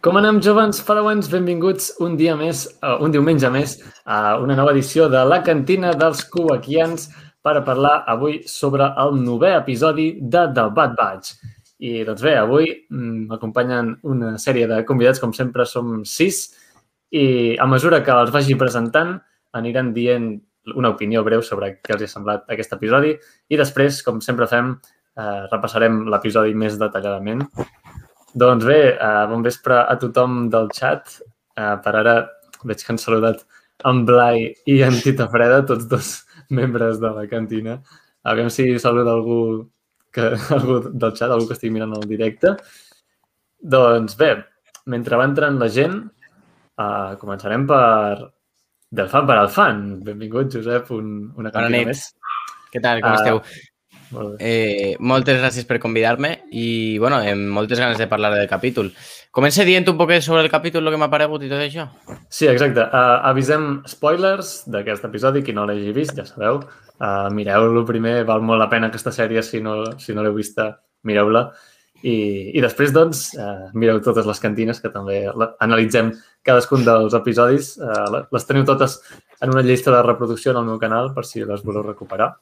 Com anem, jovens padawans? Benvinguts un dia més, uh, un diumenge més, a una nova edició de la cantina dels Kuwakians per a parlar avui sobre el novè episodi de The Bad Batch. I doncs bé, avui mm, m'acompanyen una sèrie de convidats, com sempre som sis, i a mesura que els vagi presentant aniran dient una opinió breu sobre què els ha semblat aquest episodi i després, com sempre fem, eh, repassarem l'episodi més detalladament doncs bé, uh, bon vespre a tothom del xat. Uh, per ara veig que han saludat en Blai i en Tita Freda, tots dos membres de la cantina. Aviam si saluda algú, que, algú del xat, algú que estigui mirant el directe. Doncs bé, mentre va entrant la gent, uh, començarem per del fan per al fan. Benvingut, Josep, un, una cantina més. Què tal, com uh, esteu? Eh, moltes gràcies per convidar-me i, bueno, amb moltes ganes de parlar del capítol. Comença dient un poquet sobre el capítol, el que m'ha paregut i tot això. Sí, exacte. Uh, avisem spoilers d'aquest episodi, qui no l'hagi vist, ja sabeu. Uh, Mireu-lo primer, val molt la pena aquesta sèrie, si no, si no l'heu vista, mireu-la. I, I després, doncs, uh, mireu totes les cantines, que també analitzem cadascun dels episodis. Uh, les teniu totes en una llista de reproducció en el meu canal, per si les voleu recuperar.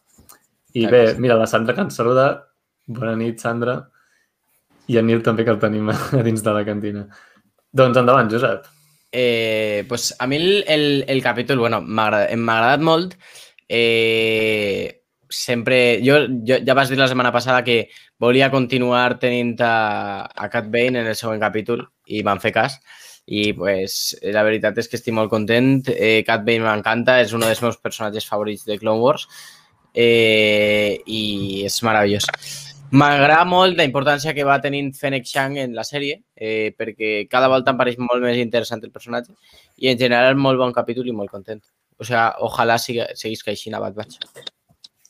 I bé, mira, la Sandra que ens saluda. Bona nit, Sandra. I en Nil també, que el tenim a dins de la cantina. Doncs endavant, Josep. Eh, pues a mi el, el, el capítol, bueno, m'ha agradat molt. Eh, sempre... Jo, jo ja vas dir la setmana passada que volia continuar tenint a, a Cat Bane en el següent capítol i van fer cas. I pues, la veritat és que estic molt content. Eh, Cat Bane m'encanta, és un dels meus personatges favorits de Clone Wars eh, i és meravellós. M'agrada molt la importància que va tenint Fennec Shang en la sèrie, eh, perquè cada volta em pareix molt més interessant el personatge i en general molt bon capítol i molt content. O sigui, ojalà siga, seguís així a Bad Batch.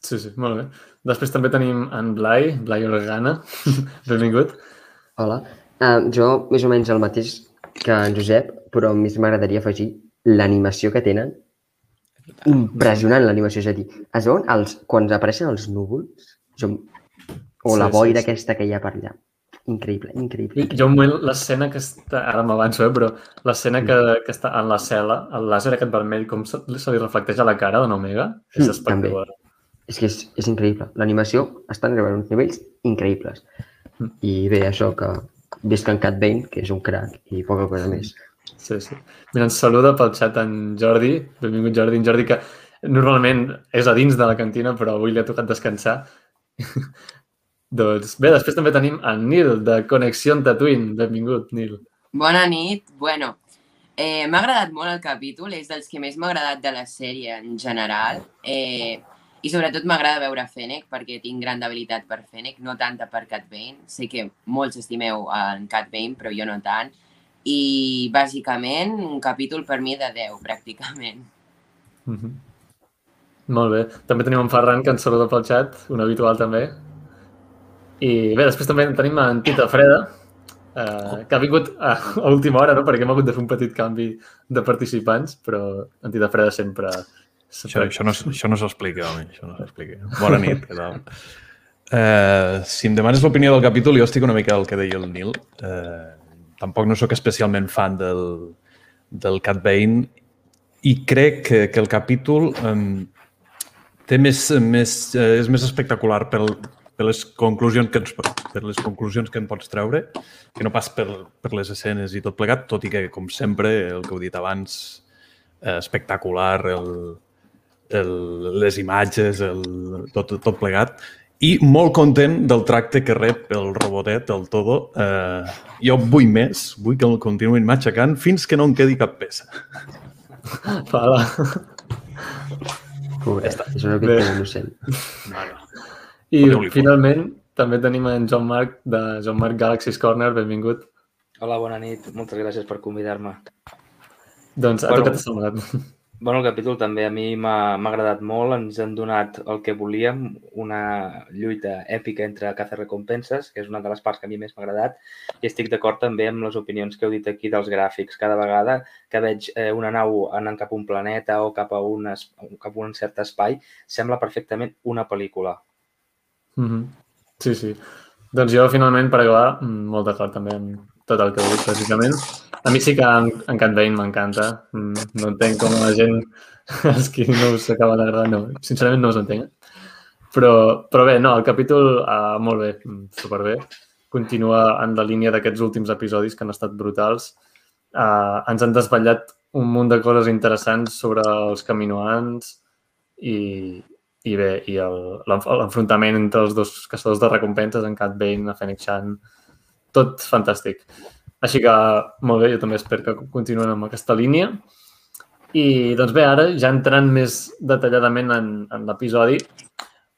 Sí, sí, molt bé. Després també tenim en Blai, Blai Organa. Benvingut. Hola. Uh, jo més o menys el mateix que en Josep, però a més m'agradaria afegir l'animació que tenen Impressionant l'animació, és a dir, es veuen els, quan apareixen els núvols jo, o sí, la boira sí, sí. aquesta que hi ha per allà. Increïble, increïble. I jo un moment l'escena que està, ara m'avanço, eh, però l'escena que, que està en la cel·la, el làser aquest vermell, com se, se li reflecteix a la cara de n'Omega, és mm, espectacular. És que és, és increïble. L'animació està en uns nivells increïbles. Mm. I bé, això que visc en Cat Bane, que és un crack, i poca cosa més. Sí, sí. Mira, ens saluda pel xat en Jordi. Benvingut, Jordi. En Jordi, que normalment és a dins de la cantina, però avui li ha tocat descansar. doncs bé, després també tenim en Nil, de Connexió Tatooine. Benvingut, Nil. Bona nit. Bueno, eh, m'ha agradat molt el capítol. És dels que més m'ha agradat de la sèrie en general. Eh, i sobretot m'agrada veure Fennec perquè tinc gran debilitat per Fennec, no tanta per Cat Bane. Sé que molts estimeu en Cat Bane, però jo no tant i bàsicament un capítol per mi de 10, pràcticament. Mm -hmm. Molt bé. També tenim en Ferran, que ens saluda pel xat, un habitual també. I bé, després també tenim en Tita Freda, eh, que ha vingut a, a última hora, no? perquè hem hagut de fer un petit canvi de participants, però en Tita Freda sempre... sempre... Això, això, no, això no s'explica, home, això no s'explica. Bona nit, què tal? Eh, si em demanes l'opinió del capítol, jo estic una mica al que deia el Nil. Eh, tampoc no sóc especialment fan del, del Cat Bane i crec que, que el capítol um, té més, més, uh, és més espectacular per, per les conclusions que ens, per les conclusions que en pots treure que no pas per, per les escenes i tot plegat, tot i que, com sempre, el que heu dit abans, eh, espectacular, el, el, les imatges, el, tot, tot plegat i molt content del tracte que rep el robotet, el Todo. Eh, jo vull més, vull que el continuïn matxacant fins que no en quedi cap peça. Fala. Pobret, és una mica innocent. No, no. I finalment també tenim en Joan Marc de Joan Marc Galaxy's Corner. Benvingut. Hola, bona nit. Moltes gràcies per convidar-me. Doncs a bueno, tu què t'ha semblat? Bueno, el capítol també a mi m'ha agradat molt. Ens han donat el que volíem, una lluita èpica entre recompenses, que és una de les parts que a mi més m'ha agradat, i estic d'acord també amb les opinions que heu dit aquí dels gràfics. Cada vegada que veig eh, una nau anant cap a un planeta o cap a, un, cap a un cert espai, sembla perfectament una pel·lícula. Mm -hmm. Sí, sí. Doncs jo, finalment, per acabar, mm, molt d'acord també amb tot el que dit, precisament. A mi sí que en, en Cat Bane m'encanta. Mm, No entenc com la gent, els qui no us acaba d'agradar, no. Sincerament no us entenc. Però, però bé, no, el capítol, uh, molt bé, mm, superbé. Continua en la línia d'aquests últims episodis que han estat brutals. Uh, ens han desvetllat un munt de coses interessants sobre els caminoans i, i bé, i l'enfrontament entre els dos caçadors de recompenses, en Cat Bane, a Fennec Chan, tot fantàstic. Així que, molt bé, jo també espero que continuem amb aquesta línia. I, doncs bé, ara, ja entrant més detalladament en, en l'episodi,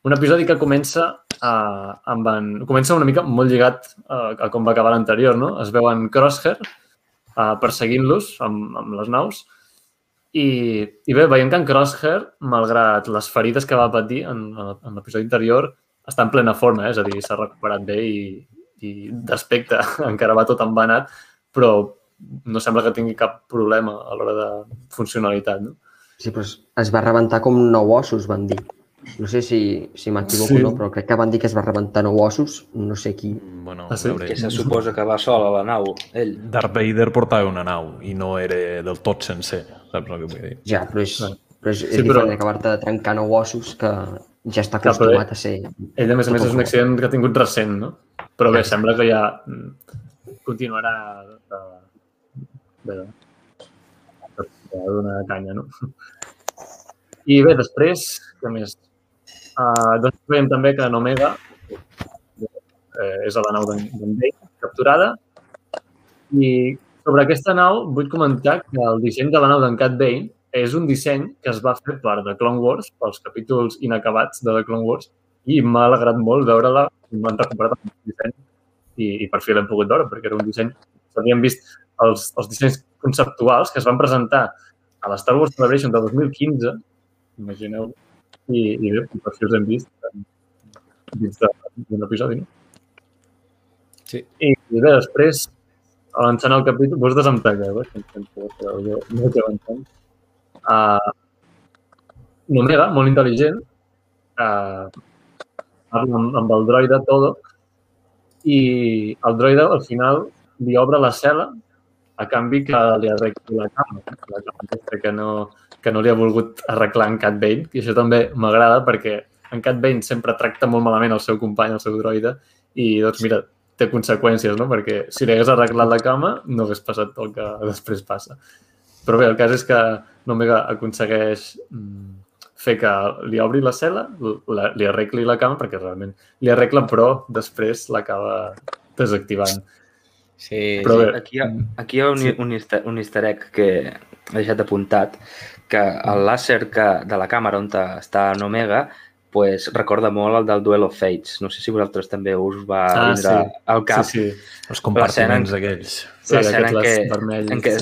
un episodi que comença uh, amb en... comença una mica molt lligat uh, a com va acabar l'anterior, no? Es veuen Crosshair uh, perseguint-los amb, amb les naus i, i bé, veiem que en Crosshair, malgrat les ferides que va patir en, en l'episodi anterior, està en plena forma, eh? és a dir, s'ha recuperat bé i, i d'aspecte encara va tot embanat, però no sembla que tingui cap problema a l'hora de funcionalitat. No? Sí, però es- va rebentar com nou ossos, van dir. No sé si, si m'equivoco Sí. o no, però crec que van dir que es va rebentar nou ossos, no sé qui. Bueno, Ah, sí? Que se suposa que va sol a la nau, ell. Darth Vader portava una nau i no era del tot sencer, saps el que vull dir? Ja, però és, Clar. però és, és Sí, però- diferent acabar-te de trencar nou ossos que ja està Clar, però- acostumat a ser... Ell, a més a més, és un accident que ha tingut recent, no? Però bé, sembla que ja mm, continuarà de, de, de, de donar canya, no? I bé, després, què més? Uh, doncs veiem també que en Omega eh, és a la nau d'en capturada. I sobre aquesta nau vull comentar que el disseny de la nau d'en Cat Bane és un disseny que es va fer per The Clone Wars, pels capítols inacabats de The Clone Wars, i m'ha alegrat molt veure-la, m'han recuperat el disseny i, i per fi l'hem pogut veure, perquè era un disseny... S'havien vist els, els dissenys conceptuals que es van presentar a la Star Wars Celebration de 2015, imagineu, i, i bé, per fi els hem vist en- dins d'un episodi, no? Sí. I, i bé, després, avançant al capítol, vosaltres em tagueu, eh? jo no vaig avançant. Uh, Nomega, molt intel·ligent, uh, amb, amb el droide Todo i el droide al final li obre la cel·la a canvi que li arregli la cama. La cama que no, que no li ha volgut arreglar en Cat Bane. I això també m'agrada perquè en Cat Bane sempre tracta molt malament el seu company, el seu droide, i doncs mira, té conseqüències, no? Perquè si li hagués arreglat la cama no hagués passat el que després passa. Però bé, el cas és que Nomega aconsegueix mm, fer que li obri la cel·la, la, li arregli la cama, perquè realment li arregla, però després l'acaba desactivant. Sí, Però sí. bé, Aquí hi ha, aquí hi ha un, un, easter, un easter egg que he deixat apuntat, que el làser que, de la càmera on està en Omega pues, recorda molt el del Duel of Fates. No sé si vosaltres també us va Ah, vindre sí. al cap Sí, sí. Els compartiments aquells. Sí, en què- vermells. en què,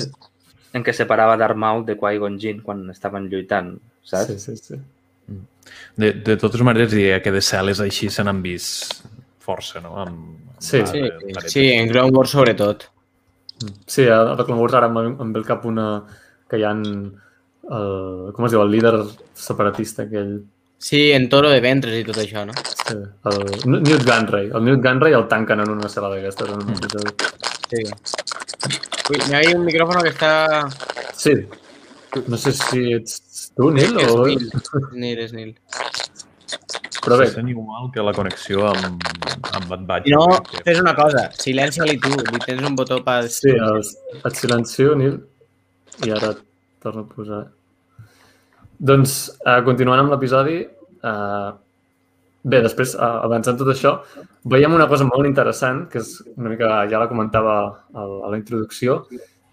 en què separava Darth Maul de Qui-Gon Jinn quan estaven lluitant, saps? Sí, sí, sí. De, de totes maneres, diria que de cel·les així se n'han vist força, no? Amb, amb Sí. la- Sí, la- sí, en Clone Wars sobretot. Sí, a la Clone Wars ara em, em ve al cap una que hi ha el, com es diu, el líder separatista aquell, Sí, en Toro de Ventres i tot això, no? sí, el Newt Gunray. El Newt Gunray el tanquen en una cel·la d'aquestes. En un episodi. Sí. Uy, hay un micrófono que está... Sí. No sé si ets tu, Nil, o... Nil, es Nil, es Nil. Però bé, Se igual que la connexió amb, amb Bad Batch. Si no, fes una cosa, silencia-li tu, li tens un botó per... sí, el, et silencio, Nil, i ara et torno a posar. Doncs, uh, continuant amb l'episodi, uh, bé, després, avançant tot això, veiem una cosa molt interessant, que és una mica, ja la comentava a la introducció,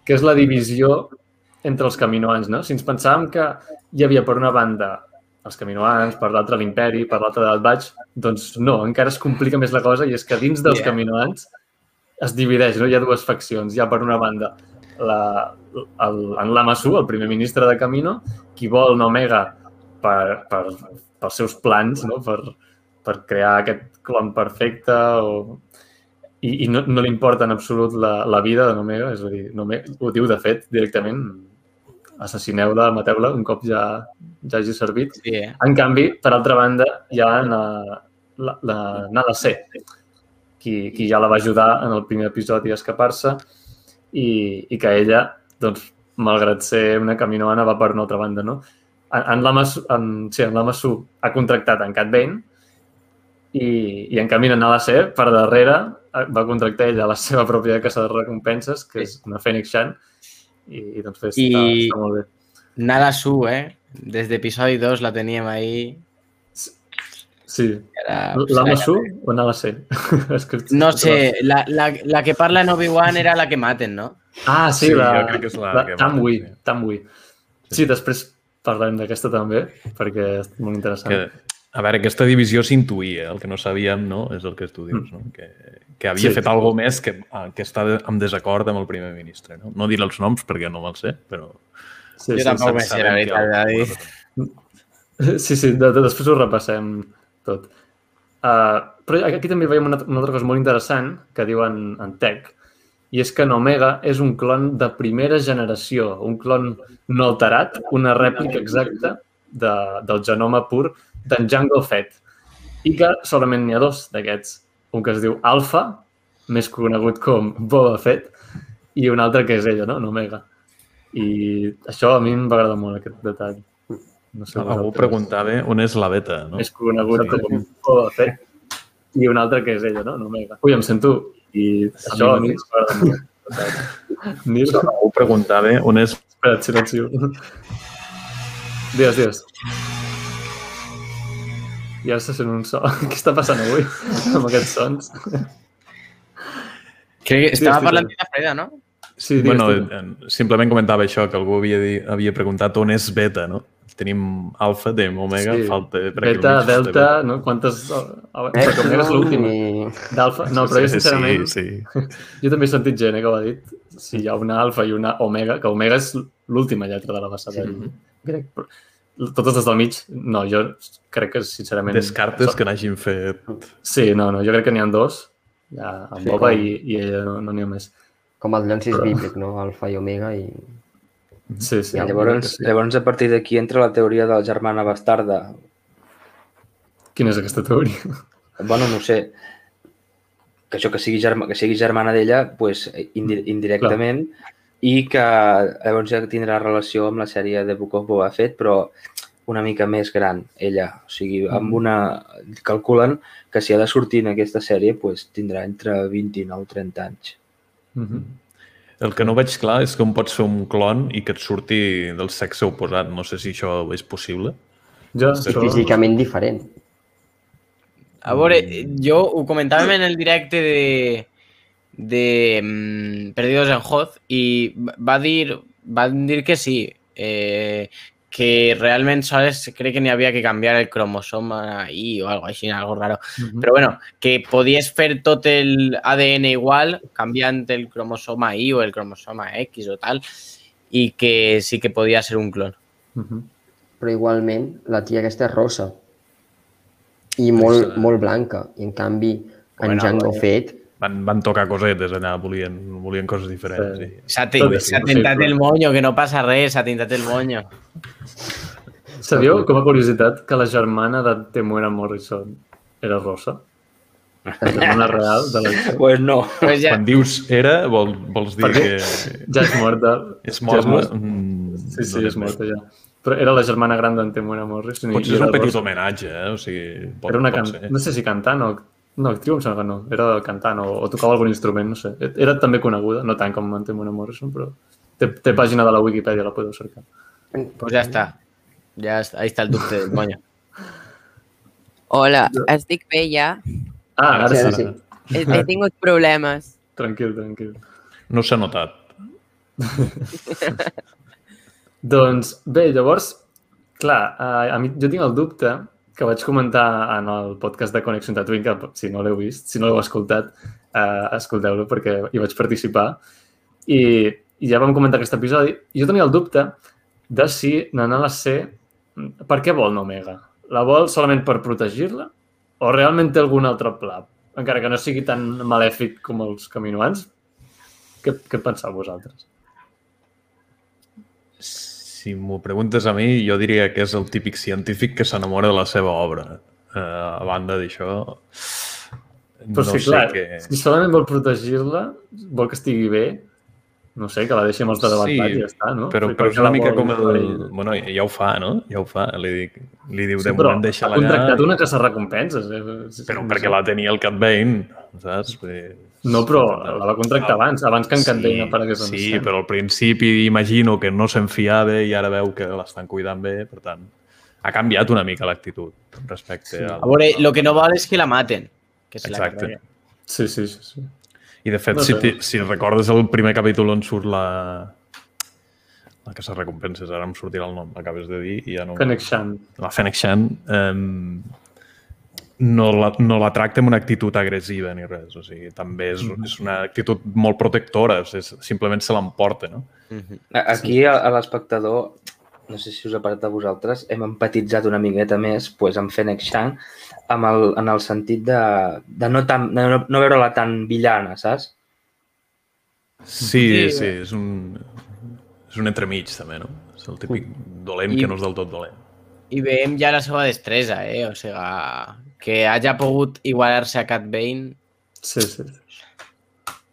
que és la divisió entre els caminoans, no? Si ens pensàvem que hi havia per una banda els caminoans, per l'altra l'imperi, per l'altra del Batch, doncs no, encara es complica més la cosa i és que dins dels Yeah. caminoans es divideix, no? Hi ha dues faccions. Hi ha per una banda la, el, en Lamassu, el primer ministre de Camino, qui vol en Omega per, per, pels seus plans, no? per, per crear aquest clon perfecte o... i, i no, no li importa en absolut la, la vida de Nomega, és a dir, Nomega, ho diu de fet directament, assassineu-la, mateu-la un cop ja, ja hagi servit. Sí, eh? En canvi, per altra banda, hi ha la, la, la Nala C, qui, qui ja la va ajudar en el primer episodi a escapar-se i, i que ella, doncs, malgrat ser una caminoana, va per una altra banda, no? En, en Lamasu, en, sí, en Lamasu ha contractat en Cat Bane i, i en canvi en la C, per darrere, va contractar ella la seva pròpia casa de recompenses, que és una Phoenix Shan, i, i doncs bé, està, I- està molt bé. Nada su, ¿eh? Desde episodio 2 la teníem ahí. Sí. Era, Lamasu o Nala C? És que... No sé, la, la, la que parla en Obi-Wan era la que maten, no? Ah, sí, Sí, la, jo crec que és la la que Tamwi, maten, sí. Tamwi. Sí, després parlarem d'aquesta també, perquè és molt interessant. Que, a veure, aquesta divisió s'intuïa, el que no sabíem, no? És el que tu dius, no? Que, que havia Sí. sí. fet alguna més que, ah, que està en desacord amb el primer ministre, no? No diré els noms perquè no me'ls sé, però... Sí, Jo sí, tampoc sí, me sé, la veritat, David. Sí, sí, de, de, després ho repassem tot. Uh, però aquí també veiem una, una altra cosa molt interessant que diuen en Tech, i és que en Omega és un clon de primera generació, un clon no alterat, una rèplica exacta de, del genoma pur d'en Jungle Fett. I que solament n'hi ha dos d'aquests. Un que es diu Alpha, més conegut com Boba Fett, i un altre que és ella, no? Omega. I això a mi em va agradar molt, aquest detall. No sé, Algú vosaltres. preguntava on és la beta, no? És conegut Sí. com Boba Fett i un altre que és ella, no? Omega. Ui, em sento... I això a mi em va agradar molt. Nil, Algú preguntava on és... espera't, silencio. Digues, digues. Ara se sent un so. Què està passant avui amb aquests sons? Crec que estava sí, parlant sí. de Freda, no? Sí, digues, bueno, digues. eh, simplement comentava això, que algú havia, dit, havia preguntat on és beta, no? Tenim alfa, tenim omega, Sí. falta... per Beta, mig delta, no? Quantes... Oh, perquè Omega és l'última. I... D'alfa? No, però jo sincerament... Sí, sí. Jo també he sentit gent eh, que ho ha dit. Si hi ha una alfa i una omega, que omega és l'última lletra de la bassa del grec. Però totes les del mig, no, jo crec que sincerament... Descartes que n'hagin fet... Sí, no, no, jo crec que n'hi ha dos. Ha en Sí, Boba com- i, i ella no no n'hi ha més. Com el llancis bíblic, no? Alfa i omega i... Sí, sí. Ja, crec que Llavors, sí. llavors, a partir d'aquí entra la teoria de la germana bastarda. Quina és aquesta teoria? Bueno, no ho sé. Que això que sigui, germa, que sigui germana d'ella, pues, indi indirectament, i que llavors ja tindrà relació amb la sèrie de Book of Boba Fett, però una mica més gran, ella. O sigui, amb una... Calculen que si ha de sortir en aquesta sèrie, pues, tindrà entre 29 i 30 anys. Mhm. El que no veig clar és com pots fer un clon i que et surti del sexe oposat. No sé si això és possible. Jo, I això... físicament diferent. A veure, jo ho comentàvem en el directe de, de mm, Perdidos en Hoz i va dir, van dir que sí, eh, que realment sols crec que n'hi havia que canviar el cromosoma I o algo així, algo raro. Mhm. Però bueno, que podies fer tot el ADN igual canviant el cromosoma I o el cromosoma X o tal i que sí que podia ser un clon. Mhm. Però igualment, la tia aquesta és rossa. I molt, molt blanca. I en canvi, en Bueno, Django bueno. Fett, Van, van tocar cosetes allà, volien, volien coses diferents. Sí. Sí. S'ha és tintat el moño, que no passa res, s'ha tintat el moño. Sabíeu, com a curiositat, que la germana de Temuera Morrison era rossa? La germana real de la Pues no. Pues ja, Quan dius era, vol, vols dir Per què? que Ja és morta. és Ja morta? mort. Mm, Sí, sí, no és morta ja. Però era la germana gran d'en Temuera Morrison. Potser és un petit rossa. homenatge, eh? O sigui, pot, Era una pot can... ser. No sé si cantant o... No, actriu em sembla que no. Era cantant o, o tocava algun instrument, no sé. Era també coneguda, no tant com en Temuera Morrison, però té, té pàgina de la Wikipedia, la podeu cercar. pues ja està. Ja està, ahí està el dubte del moño. Hola, estic bé ja. Ah, ara Sí, sí. ara sí. He, he tingut problemes. Tranquil, tranquil. No s'ha notat. Doncs bé, llavors, clar, a, a mi, jo tinc el dubte que vaig comentar en el podcast de Connection Tatooine, que si no l'heu vist, si no l'heu escoltat, eh, escolteu-lo perquè hi vaig participar. I, I ja vam comentar aquest episodi. I jo tenia el dubte de si Nanala C... Per què vol Omega? La vol solament per protegir-la? O realment té algun altre pla? Encara que no sigui tan malèfic com els caminoans? Què, què penseu vosaltres? Si m'ho preguntes a mi, jo diria que és el típic científic que s'enamora de la seva obra. Eh, a banda d'això, Però no sí, sé clar, què... si solament vol protegir-la, vol que estigui bé, no sé, que la deixi amb els de davant Sí, i ja està, no? Però, però és una mica vol com el... ell. Bueno, ja ho fa, no? Ja ho fa. Li, dic, li diu, Sí, de moment ha deixa-la contractat allà. una caça recompenses. Eh? Però perquè la tenia el Cat Bane, saps? Vull dir, No, però la va contractar abans, abans que en Cat Bane aparegués en Sí, escena. però al principi imagino que no se'n fiava i ara veu que l'estan cuidant bé, per tant, ha canviat una mica l'actitud respecte Sí. al... A veure, el que no vol és que la maten. Que és la Exacte. carrera. Sí, sí, sí. sí. I de fet, No si, sé. ti- si recordes el primer capítol on surt la... La que se recompenses, ara em sortirà el nom, l'acabes de dir i ja no... Fennec Shan. La Fennec Shan eh, no, la, no la tracta amb una actitud agressiva ni res, o sigui, també és, Mm. és una actitud molt protectora, és, simplement se l'emporta, no? Mhm. A- Aquí a, a l'espectador, no sé si us ha parat a vosaltres, hem empatitzat una miqueta més pues, amb Fennec Shang amb el, en el sentit de, de, no, tan, de no, no veure-la tan villana, saps? Sí, Sí. sí, és un, és un entremig també, no? És el típic dolent I- que no és del tot dolent. I veiem ja la seva destresa, eh? O sigui, que hagi pogut igualar-se a Cat Bane. Sí, sí.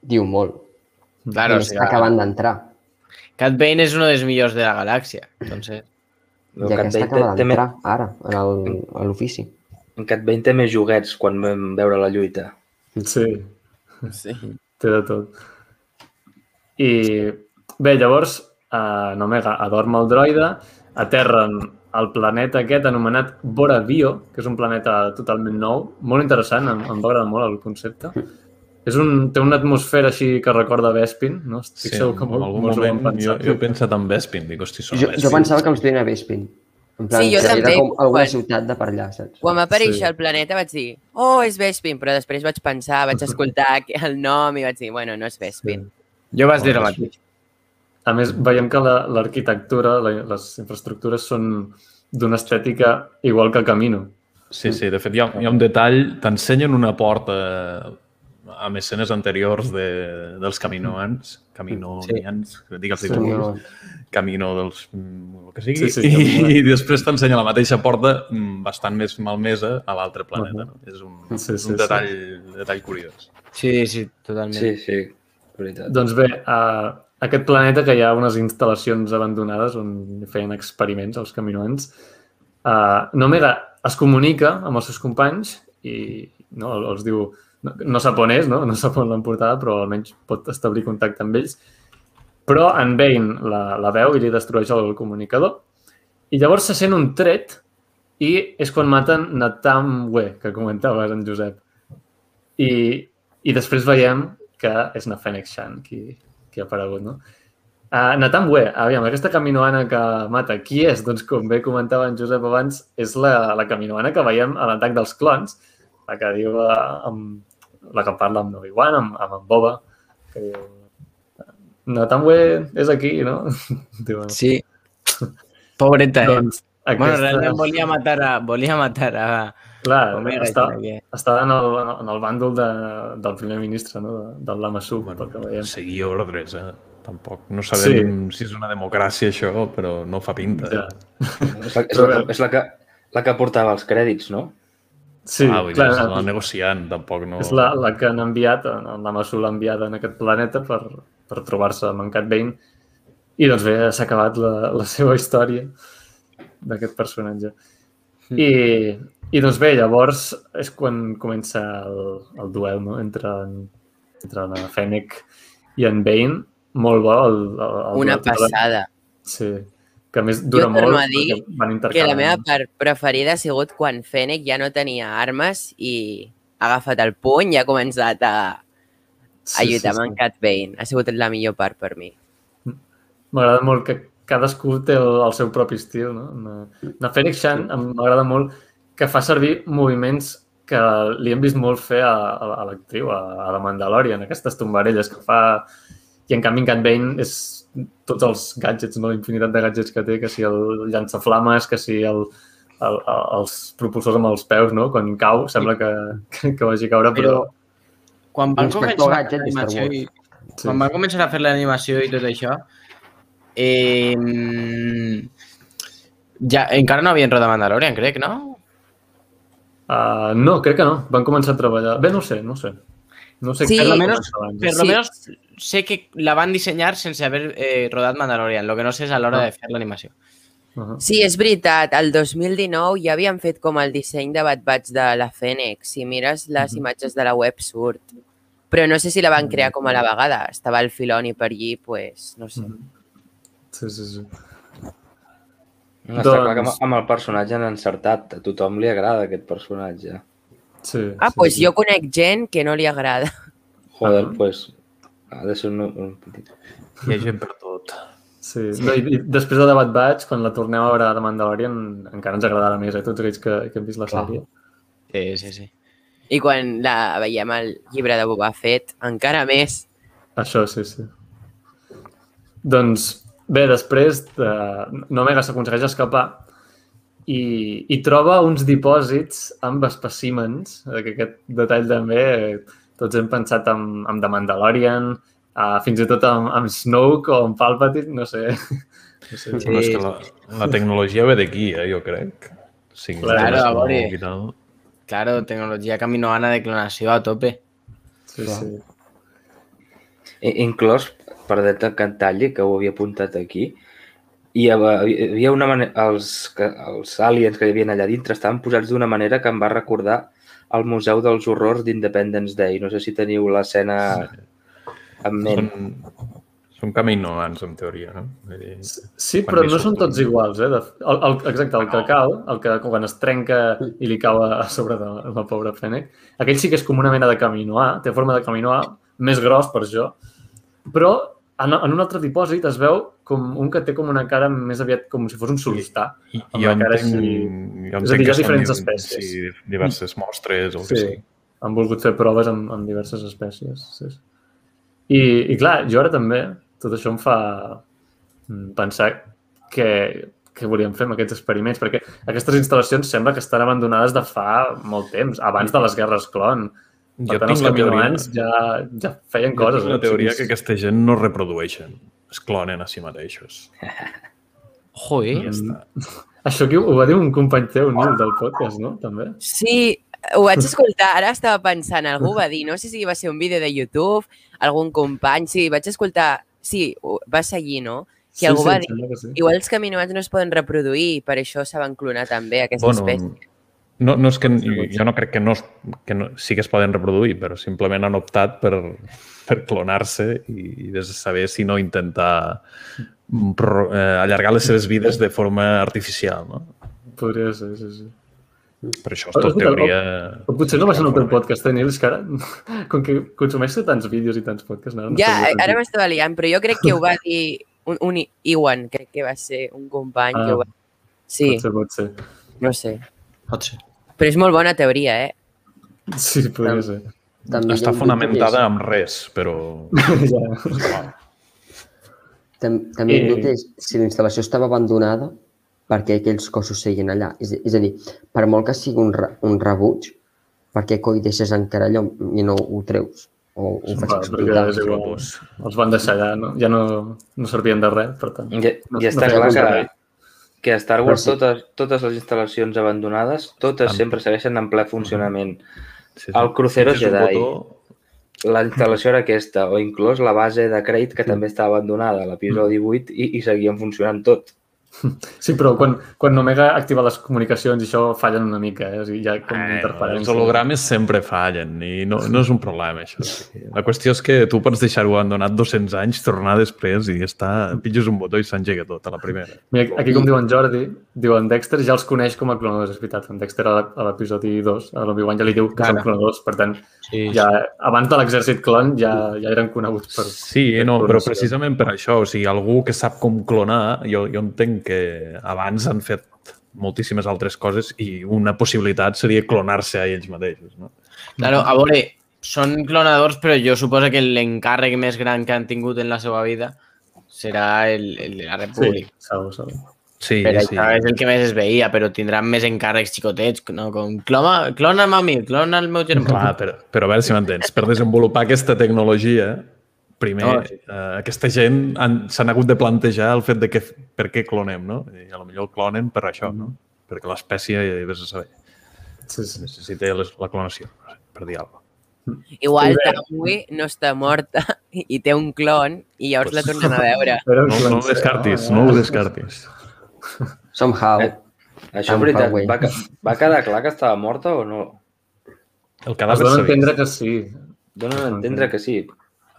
Diu molt. Claro, I o sigui, que acaben d'entrar. Cat Bane és uno dels millors de la galàxia. Entonces, El I Cat aquesta Bane té, acaba té, d'entrar, ara, en el- a l'ofici. en Cat Bane té més joguets quan vam veure la lluita. Sí, sí. té de tot. I bé, llavors, eh, Nomega adorm el droide, aterren al planeta aquest anomenat Bora Bio, que és un planeta totalment nou, molt interessant, em, em va agradar molt el concepte. És un, té una atmosfera així que recorda Bespin, no? Estic Sí, segur que en molt, algun ho han moment jo, pensat. jo he pensat en Bespin, dic, hosti, són Jo, jo Bespin. pensava que els duien a Bespin. En plan, Sí, jo també, Era com alguna quan- ciutat de per allà, saps? Quan va aparèixer Sí. el planeta vaig dir, oh, és Vespin, però després vaig pensar, vaig escoltar el nom i vaig dir, bueno, no és Vespin. Jo vaig dir el mateix. A més, veiem que la- l'arquitectura, la, les infraestructures són d'una estètica igual que Camino. Sí, sí, de fet hi ha, hi ha un detall, t'ensenyen una porta amb escenes anteriors de, dels caminoans, caminonians, sí. digue'ls Sí. sí. com No, camino dels... el que sigui, Sí, sí, i, i després t'ensenya la mateixa porta mm, bastant més malmesa a l'altre planeta. No? És un, Sí, sí, un sí. detall, detall curiós. Sí, sí, totalment. Sí, sí, veritat. Doncs bé, a aquest planeta que hi ha unes instal·lacions abandonades on feien experiments els caminoans, uh, Nomega es comunica amb els seus companys i no, els diu, no, no sap on és, no, no sap on l'han portada, però almenys pot establir contacte amb ells. Però en Bane la, la veu i li destrueix el comunicador. I llavors se sent un tret i és quan maten Natamwe, que comentaves en Josep. I, i després veiem que és na Fennec Shan qui, qui ha aparegut, no? Uh, Nathan Wee, aviam, aquesta caminoana que mata, qui és? Doncs com bé comentava en Josep abans, és la, la caminoana que veiem a l'atac dels clons, la que diu, uh, amb, la que parla amb Obi-Wan, amb, amb en Boba, que diu, Nathan Wee és aquí, no? diu, Sí. Pobreta, eh? doncs, Bueno, aquesta, realment volia matar a... Volia matar a... clar, Omega i està, que- en el, en el bàndol de, del primer ministre, no? De, del Lamassu, bueno, pel que veiem. Seguir ordres, eh? Tampoc. No sabem sí. si és una democràcia això, però no fa pinta. Ja. Eh? És la, és la, que- és la, que, la que portava els crèdits, no? Sí, ah, vull clar, dir, és la negociant, tampoc no... És la, la que han enviat, la Masu l'ha enviat en aquest planeta per, per trobar-se amb en Cat Bane i doncs bé, s'ha acabat la, la seva història d'aquest personatge. I, I doncs bé, llavors és quan comença el, el duel no? entre, entre la Fennec i en Bane. Molt bo. El, el, el Una duel. passada. Sí, que a més dura torno molt a dir van Que la meva part preferida ha sigut quan Fennec ja no tenia armes i ha agafat el puny i ha començat a, a lluitar amb en Cat Bane. Ha sigut la millor part per mi. M'agrada molt que cadascú té el, el seu propi estil, no? Na, na Fennec Shan em- m'agrada molt que fa servir moviments que li hem vist molt fer a, a, a l'actriu, a, a la Mandalorian, aquestes tombarelles que fa... I en canvi en Cat Bane és tots els gadgets, no? la infinitat de gadgets que té, que si el llançaflames, que si el, el, el, els propulsors amb els peus, no? Quan cau, sembla que, que, que vagi a caure, però... Però quan van començar a fer l'animació i, Sí. quan van començar a fer l'animació i tot això, eh, ja, encara no havien rodat Mandalorian, crec, no? Uh, no, crec que no. Van començar a treballar... Bé, no sé, no sé. No sé Sí. Per lo menos-. Per lo Sí. menos sé que la van dissenyar sense haver eh, rodat Mandalorian. Lo que no sé és a l'hora Ah. de fer l'animació. Uh -huh. Sí, és veritat. El 2019 ja havien fet com el disseny de Bad Batch de la Fennec. Si mires les Mhm. imatges de la web, surt. Però no sé si la van crear com a la vegada. Estava el Filoni per allí, pues, no sé. Mhm. Sí, sí, sí. No, Està clar que amb, Doncs- amb el personatge han encertat. A tothom li agrada aquest personatge. sí Ah, sí, pues sí. jo conec gent que no li agrada. Joder, Ah. pues ha de ser un, un petit... Hi ha gent per tot. Sí. No, i, i després de Debat Batch, quan la tornem a veure de Mandalorian, encara ens agradarà més, eh? Tots aquells que, que hem vist la Clar. sèrie. Sí, sí, sí. I quan la veiem al llibre de Boba Fett, encara més. Això, sí, sí. Doncs, bé, després de... Nomega s'aconsegueix escapar i, i troba uns dipòsits amb espècimens, eh, que aquest detall també eh, tots hem pensat en, en The Mandalorian, uh, fins i tot amb, amb Snoke o amb Palpatine, no sé. No sé. Sí. Però és que la, la tecnologia ve d'aquí, eh, jo crec. Sí, Claro, a. Claro, tecnologia caminoana de clonació a tope. Sí, Clar. sí. I, inclòs, per detalli, que ho havia apuntat aquí, havia, hi havia una manera... Els, que, els aliens que hi havia allà dintre estaven posats d'una manera que em va recordar el Museu dels Horrors d'Independence Day. No sé si teniu l'escena en ment. Són, són caminoans, en teoria, no? Vull dir, Sí, però no són tots iguals, eh? El, el, exacte, el que cau, el que quan es trenca i li cau a sobre de la pobra Fennec, aquell sí que és com una mena de caminoà, té forma de caminoà, més gros per això, però en, en un altre dipòsit es veu com un que té com una cara més aviat com si fos un solistà. I, Amb jo entenc, així- jo és a dir, hi ha entenc diferents di- espècies. Sí, diverses mostres o Sí, sigui. han volgut fer proves amb, amb diverses espècies. Sí. sí. I, I clar, jo ara també, tot això em fa mm, pensar que, que volíem fer amb aquests experiments, perquè aquestes instal·lacions sembla que estan abandonades de fa molt temps, abans de les guerres clon. Per Jo tant, els tinc la teoria, caminoans ja, ja feien jo coses. tinc la eh? teoria Sí, que aquesta gent no reprodueixen, es clonen a si mateixos. Joder. I ja està. Això aquí ho va dir un company teu, Nil, del podcast, no? També. Sí, ho vaig escoltar, ara estava pensant, algú va dir, no sé si va ser un vídeo de YouTube, algun company, sí, vaig escoltar, sí, va seguir, no? Que algú va em dir, sí. igual els caminoans no es poden reproduir, per això se van clonar també aquesta Bueno, espècie. No, no és que, jo no crec que, no, que no, sí que es poden reproduir, però simplement han optat per, per clonar-se i, i de saber si no intentar pro- eh, allargar les seves vides de forma artificial. No? Podria ser, sí, sí. Per això és tot teoria... O potser no va ser en el teu podcast, eh, Nil? És que ara, com que consumeixes tants vídeos i tants podcasts... No, no Ja, ara m'estava liant, però jo crec que ho va dir un, un Iwan, crec que va ser un company que Ah. ho va... Sí, Pot ser, pot ser. no sé. Pot ser. Però és molt bona teoria, eh? Sí, podria ser. També Està fonamentada amb res, però... ja. Tam, també Eh. dubte si la instal·lació estava abandonada perquè aquells cossos seguien allà. És, és a dir, per molt que sigui un, re, un rebuig, per què coi deixes encara allò i no ho treus? O ho fas Va, explotar? és igual. Els van deixar allà, no? ja no, no servien de res, per tant. Ja, No- ja no està feia clar que, que a Star Wars sí. totes, totes les instal·lacions abandonades, totes Amb- sempre segueixen en ple funcionament. Sí, El crucero un Jedi. botó, La instal·lació era aquesta, o inclús la base de Crate, que també estava abandonada a l'episodi Mm. 8 i, i seguien funcionant tot. Sí, però quan, quan Omega activa les comunicacions i això fallen una mica, eh? O sigui, ha com interferència. els hologrames sempre fallen i no, no és un problema, això. La qüestió és que tu pots deixar-ho abandonat 200 anys, tornar després i està, pitges un botó i s'engega tot a la primera. Mira, aquí com diu en Jordi, diu en Dexter ja els coneix com a clonadors, és veritat. En Dexter a l'episodi 2, a l'Obi-Wan ja li diu que són clonadors, per tant, Sí, ja, abans de l'exèrcit clon ja, ja eren coneguts per... Sí, per no, però precisament per això, o sigui, algú que sap com clonar, jo, jo entenc que abans han fet moltíssimes altres coses i una possibilitat seria clonar-se a ells mateixos, no? Claro, a veure, són clonadors, però jo suposo que l'encàrrec més gran que han tingut en la seva vida serà el, el de la Sí, República. segur, segur. Sí, Però sí. això és el que més es veia, però tindran més encàrrecs xicotets, no? Com, clona, clona'm a mi, clona el meu germà. Clar, però, però a veure si m'entens. Per desenvolupar aquesta tecnologia, primer, No, sí. eh, aquesta gent han- s'han hagut de plantejar el fet de que, per què clonem, no? I a lo millor clonen per això, no? Perquè l'espècie, vés a saber. Sí, sí. Necessita les- la clonació, per dir alguna cosa. Igual Sí, bé. Tamui no està morta i té un clon i llavors la Pues- tornen a veure. Però No, no ho descartis, no ho descartis. Somehow. Eh, Això, en veritat, va, va quedar clar que estava morta o no? El Es cadàver dona a entendre que sí. Donen a entendre que sí.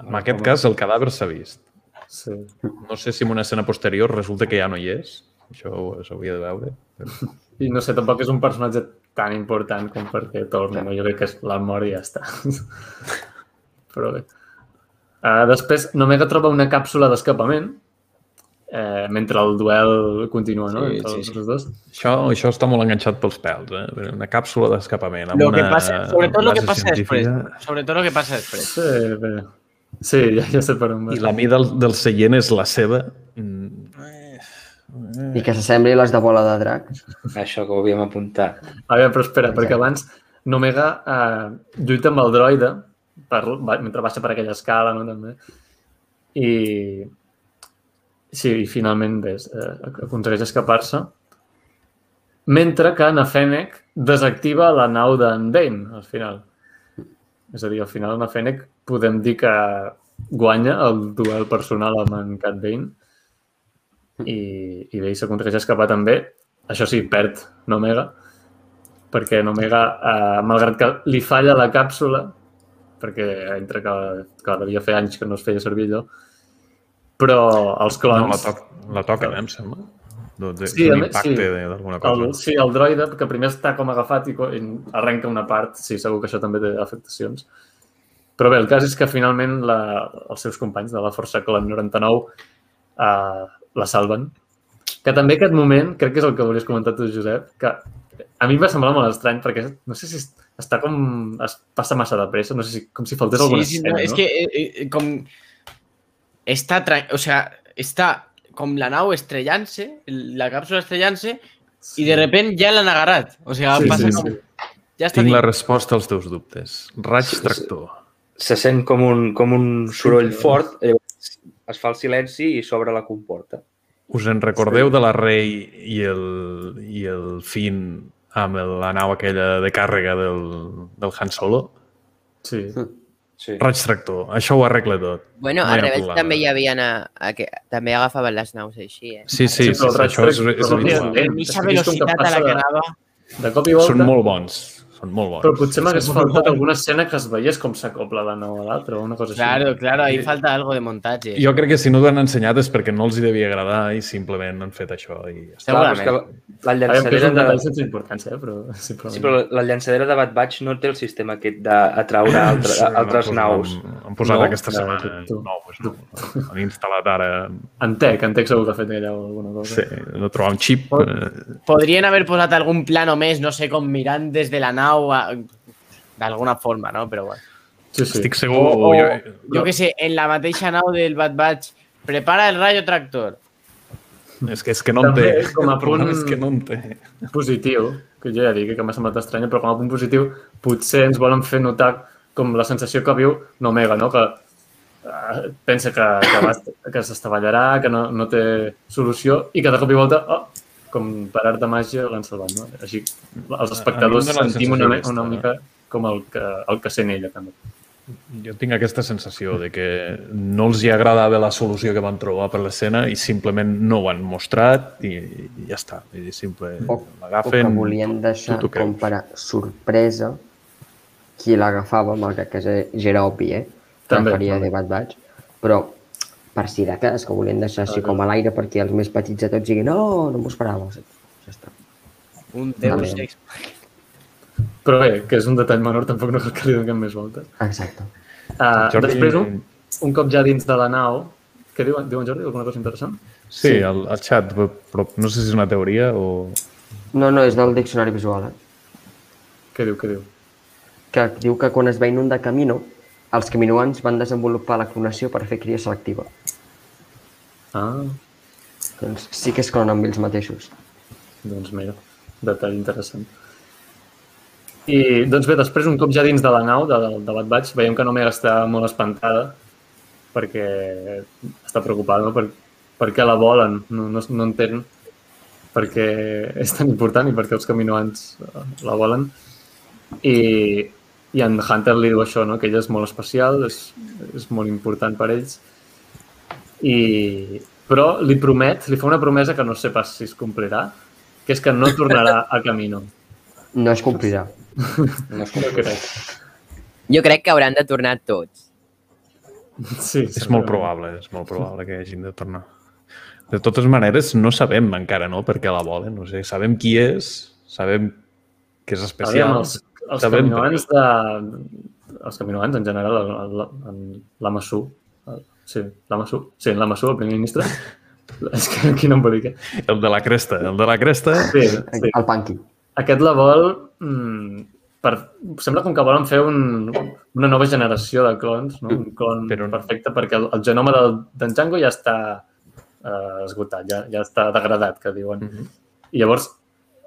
En aquest cas, el cadàver s'ha vist. sí. No sé si en una escena posterior resulta que ja no hi és. Això s'hauria de veure. Però... I no sé, tampoc és un personatge tan important com perquè torni, no? Jo crec que és la mort i ja està. Però bé. Uh, després, Nomega troba una càpsula d'escapament eh, mentre el duel continua, no? Sí, sí, els sí. els dos. Això, això està molt enganxat pels pèls, eh? Una càpsula d'escapament. amb Lo que una passa, sobretot lo que passa després. Sobretot lo que passa després. Sí, bé. Sí, ja, ja sé per on I vas. la mida del, del seient és la seva. Mm, I que s'assembli a les de bola de drac. Això que ho havíem apuntat. A veure, però espera, perquè abans Nomega eh, lluita amb el droide per, va, mentre baixa per aquella escala, no? També. I sí, i finalment ves, eh, aconsegueix escapar-se. Mentre que na Fennec desactiva la nau d'en Bane, al final. És a dir, al final na Fennec podem dir que guanya el duel personal amb en Cat Bane i, i bé, s'aconsegueix escapar també. Això sí, perd Nomega, perquè Nomega, eh, malgrat que li falla la càpsula, perquè entre que, que devia fer anys que no es feia servir allò, però els no, clons... la, toc, la toca, eh, em sembla. De, de, Sí, sí, a un més, impacte sí. d'alguna cosa. El, sí, el droide, que primer està com agafat i, i arrenca una part, sí, segur que això també té afectacions. Però bé, el cas és que finalment la, els seus companys de la Força Clon 99 eh, la salven. Que també aquest moment, crec que és el que volies comentar tu, Josep, que a mi em va semblar molt estrany perquè no sé si està com... es passa massa de pressa, no sé si, com si faltés alguna sí, sí, escena, no, no? es que eh, eh, com està, tra- o sea, està com la nau estrellant-se, la càpsula estrellant-se, i de repente ja l'han agarrat. O sigui, Sí, passa sí, com... sí. Ja està Tinc la dit. resposta als teus dubtes. Raig Sí, sí. Se sent com un, com un soroll sí. fort, llavors es fa el silenci i s'obre la comporta. Us en recordeu de la Rei i el, i el Finn amb el, la nau aquella de càrrega del, del Han Solo? Sí. Sí. Raig tractor. Això ho arregla tot. Bueno, No a Rebels problema. també hi havia... A, a, que, també agafaven les naus així, eh? Sí, sí, sí, però el raig això és, és. Mitja És que és com que velocitat a la passa que de- anava. De cop i volta... Són molt bons. Són molt bons. Però potser m'hagués faltat alguna escena que es veiés com s'acopla la nau a l'altra o una cosa així. Claro, claro, ahí falta algo de montatge. Jo crec que si no t'ho han ensenyat és perquè no els hi devia agradar i simplement han fet això i ja està. Clar, però és Segurament. que la, llançadera de... sense importància, eh? però. Sí, però la llançadera de Bad Batch no té el sistema aquest d'atraure altre, Sí, altres naus. Han, posat No? aquesta No, setmana. tu- tu- No, pues no. Han instal·lat ara... En Tec, en Tec segur que ha fet allà alguna cosa. Sí, no trobar un xip. Podrien haver posat algun plano més, no sé, com mirant des de la nau a... d'alguna forma, no? Però bueno. sí. sí. Estic segur... O, o, jo, jo què sé, en la mateixa nau del Bad Batch, prepara el rayo tractor. és, que, és que no en té. Com a punt- és que no en té. positiu, que jo ja dic que m'ha semblat estranya, però com a punt positiu potser ens volen fer notar com la sensació que viu Nomega, no? que uh, pensa que, que, va, que s'estavellarà, que no, no té solució i que de cop i volta, oh, com per art de màgia, l'han salvat. No? Així els espectadors sentim una, una mica com el que, el que sent ella, també. Jo tinc aquesta sensació de que no els hi agradava la solució que van trobar per l'escena i simplement no ho han mostrat i, i ja està. I simple, O, o que volien deixar tu com per a sorpresa qui l'agafava, malgrat que ja era obvi, eh? Que També, també. de Bad Batch. Però per si de cas, que volien deixar així com a l'aire perquè els més petits de tots diguin no, no m'ho esperava. Ja està. Un Deus. Ex. Però bé, que és un detall menor, tampoc no cal que li donem més voltes. Exacte. Uh, Jordi- Després, un, un cop ja dins de la nau, què diuen, diuen Jordi? Alguna cosa interessant? Sí, el, el xat, però no sé si és una teoria o... No, no, és del diccionari visual, eh? Què diu, què diu? que diu que quan es va inundar Camino, els caminoans van desenvolupar la clonació per fer cria selectiva. Ah, Doncs sí que es clonen amb ells mateixos. doncs mira, detall interessant. I doncs bé, després un cop ja dins de la nau de, de Bad Batch, veiem que Nomega està molt espantada perquè està preocupada no? per, per què la volen, no, no, no entén per què és tan important i per què els caminoans eh, la volen. I, i en Hunter li diu això, no? que ell és molt especial, és, és molt important per ells. I, però li promet, li fa una promesa que no sé pas si es complirà, que és que no tornarà a Camino. No es complirà. No es No crec. Jo crec que hauran de tornar tots. Sí, És molt probable, és molt probable que hagin de tornar. De totes maneres, no sabem encara, no?, per què la volen. No sé, sabem qui és, sabem que és Aviam, especial. els, els Sabem caminoans de... Els caminoans, en general, el- el- en l'Amassú. Sí, l'Amassú. Sí, en l'Amassú, el primer ministre. És que aquí no em què. El de la cresta, el de la cresta... Sí, sí. El Punky. Aquest la vol... Mm, per, sembla com que volen fer un, una nova generació de clons, no? un clon Però- perfecte, perquè el, el genoma del, d'en Django ja està eh, esgotat, ja, ja està degradat, que diuen. Mhm. I llavors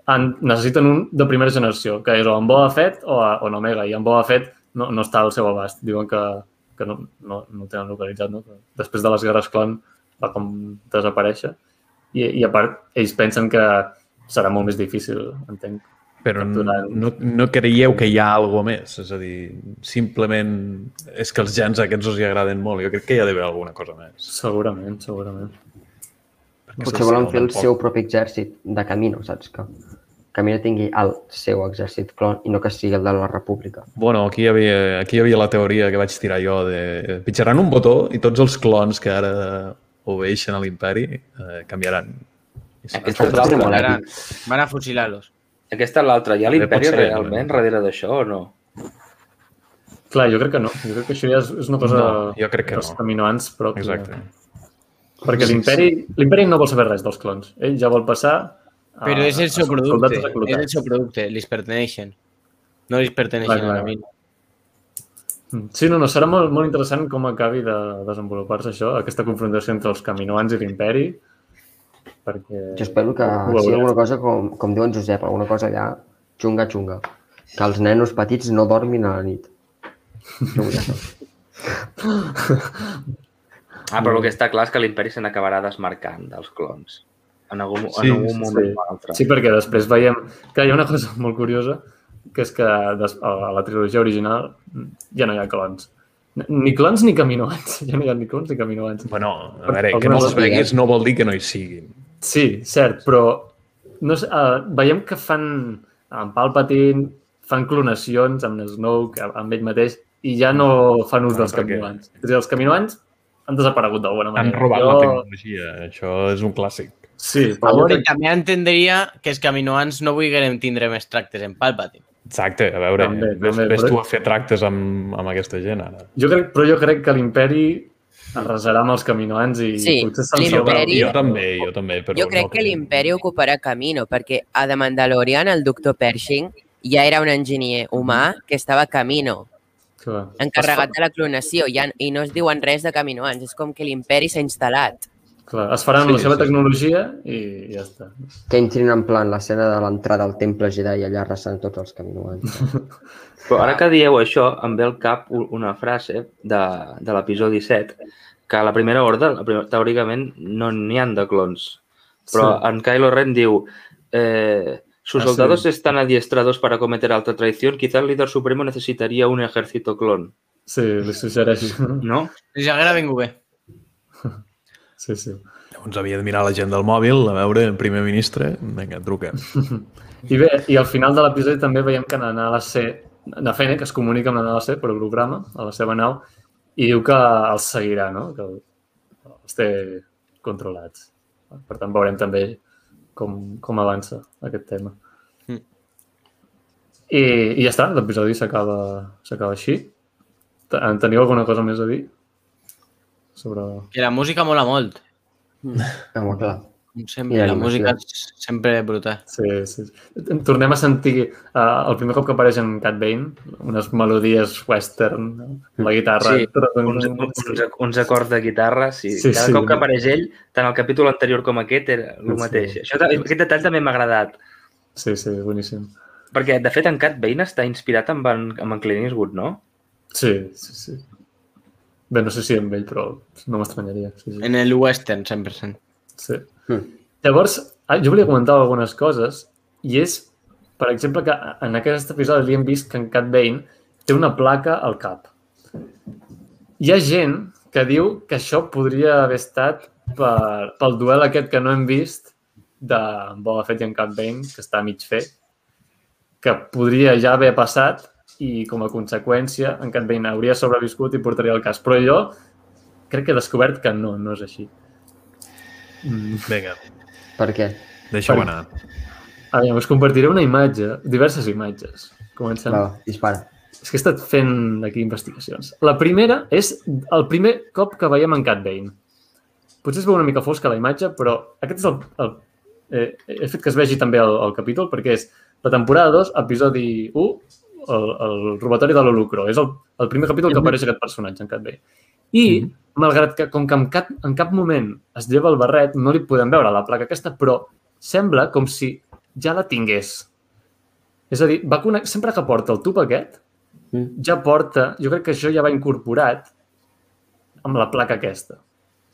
han, necessiten un de primera generació, que és o en Boba Fett o, a, o en Omega, i en Boba Fett no, no està al seu abast. Diuen que, que no, no, no tenen localitzat, no? Després de les guerres clon va com desaparèixer. I, I a part, ells pensen que serà molt més difícil, entenc. Però no, Capturant. no, no creieu que hi ha alguna més? És a dir, simplement és que els gens aquests us hi agraden molt. Jo crec que hi ha d'haver alguna cosa més. Segurament, segurament. Perquè Potser volen fer el tampoc. seu propi exèrcit de Camino, saps? Que Camino tingui el seu exèrcit clon i no que sigui el de la República. Bueno, aquí hi, havia, aquí hi havia la teoria que vaig tirar jo de pitjaran un botó i tots els clons que ara obeeixen a l'imperi eh, canviaran. Aquesta és molt Van, van a fusilar-los. Aquesta és l'altra. Hi ha l'imperi ser, realment no? darrere d'això o no? Clar, jo crec que no. Jo crec que això ja és, és una cosa No, jo crec que dels no. caminoans pròpia. Exacte. Perquè l'imperi l'imperi no vol saber res dels clons. Ell ja vol passar Però és el seu producte. És el seu producte. Li perteneixen. No li perteneixen Clar, a mi. Mm. Sí, no, no, serà molt, molt interessant com acabi de desenvolupar-se això, aquesta confrontació entre els caminoans i l'imperi, perquè... Jo espero que sigui alguna cosa, com, com diu en Josep, alguna cosa allà xunga, xunga. Que els nenos petits no dormin a la nit. Això. Ah, però el que està clar és que l'imperi se n'acabarà desmarcant dels clons. En algun, Sí, en algun sí, moment sí. o altre. Sí, perquè després veiem que hi ha una cosa molt curiosa, que és que des, a la trilogia original ja no hi ha clons. Ni clons ni caminoans. Ja no hi ha ni clons ni caminoans. Bueno, a veure, que no els veguis no vol dir que no hi siguin. Sí, cert, però no sé, uh, veiem que fan en Palpatine, fan clonacions amb Snoke, amb ell mateix, i ja no fan ús Ah, dels per què? caminoans. És a dir, els caminoans han desaparegut d'alguna Han manera. robat la tecnologia, això és un clàssic. Sí, A però jo veure, crec... també entendria que els caminoans no vulgueren tindre més tractes en Palpatine. Exacte, a veure, També, ves, també, ves però- tu a fer tractes amb, amb aquesta gent ara. Jo crec, però jo crec que l'imperi arrasarà amb els caminoans i Sí, potser se'n l'imperi- jo també, jo també, però Jo crec no que l'imperi ocuparà Camino, perquè a The Mandalorian el doctor Pershing ja era un enginyer humà que estava a Camino, Clar. encarregat de la clonació, ja, i no es diuen res de caminoans, és com que l'imperi s'ha instal·lat. Clar, es faran Sí, la seva sí, sí. tecnologia i ja està. Que entrin en plan l'escena de l'entrada al temple Jedi i allà arrasant tots els caminoans. Però ara que dieu això, em ve al cap una frase de, de l'episodi 7, que a la primera horda, la primera, teòricament, no n'hi han de clons. Però Sí. en Kylo Ren diu eh, sus Ah, sí. soldados están adiestrados para cometer alta traición, quizá el líder supremo necesitaría un ejército clon. Sí, li suggereix. ¿No? Si haguera vingut bé. Sí, sí. Llavors havia de mirar la gent del mòbil, a veure, el primer ministre, vinga, truca. I bé, i al final de l'episodi també veiem que na Nala C, na Fennec es comunica amb la Nala C per holograma a la seva nau i diu que els seguirà, no? que els té controlats. Per tant, veurem també com, com avança aquest tema. Mm. I, I ja està, l'episodi s'acaba s'acaba així. Te- En teniu alguna cosa més a dir? Sobre... Que la música mola molt. Home, clar. Sempre, I la música és sempre brutal. Sí, sí. Tornem a sentir uh, el primer cop que apareix en Cat Bane, unes melodies western, no? la guitarra. Sí, Uns, uns, uns acords de guitarra, sí. Sí, Cada sí. cop que apareix ell, tant el capítol anterior com aquest, era el Sí. mateix. Això, aquest detall també m'ha agradat. Sí, sí, boníssim. Perquè, de fet, en Cat Bane està inspirat amb en, amb en Clint Eastwood, no? Sí, sí, sí. Bé, no sé si amb ell, però no m'estranyaria. Sí, sí. En el western, 100%. sí. Mm. Llavors, ah, jo volia comentar algunes coses i és per exemple, que en aquest episodi li hem vist que en Cat Bane té una placa al cap. Hi ha gent que diu que això podria haver estat per, pel duel aquest que no hem vist de Boba Fett i en Cat Bane, que està mig fet, que podria ja haver passat i com a conseqüència en Cat Bane hauria sobreviscut i portaria el cas. Però jo crec que he descobert que no, no és així. Mm. Vinga, Per què? deixa-ho Per- anar. A veure, us compartiré una imatge, diverses imatges. Comencem. Va, dispara. És que he estat fent aquí investigacions. La primera és el primer cop que veiem en Cat Bane. Potser es veu una mica fosca la imatge, però aquest és el... el eh, he fet que es vegi també el, el capítol perquè és la temporada 2, episodi 1, el, el robatori de l'Holucro. És el, el primer capítol que apareix aquest personatge, en Cat Bane. I, malgrat que, com que en cap, en cap moment es lleva el barret, no li podem veure la placa aquesta, però sembla com si ja la tingués. És a dir, va connect... sempre que porta el tub aquest, Mm. ja porta, jo crec que això ja va incorporat amb la placa aquesta.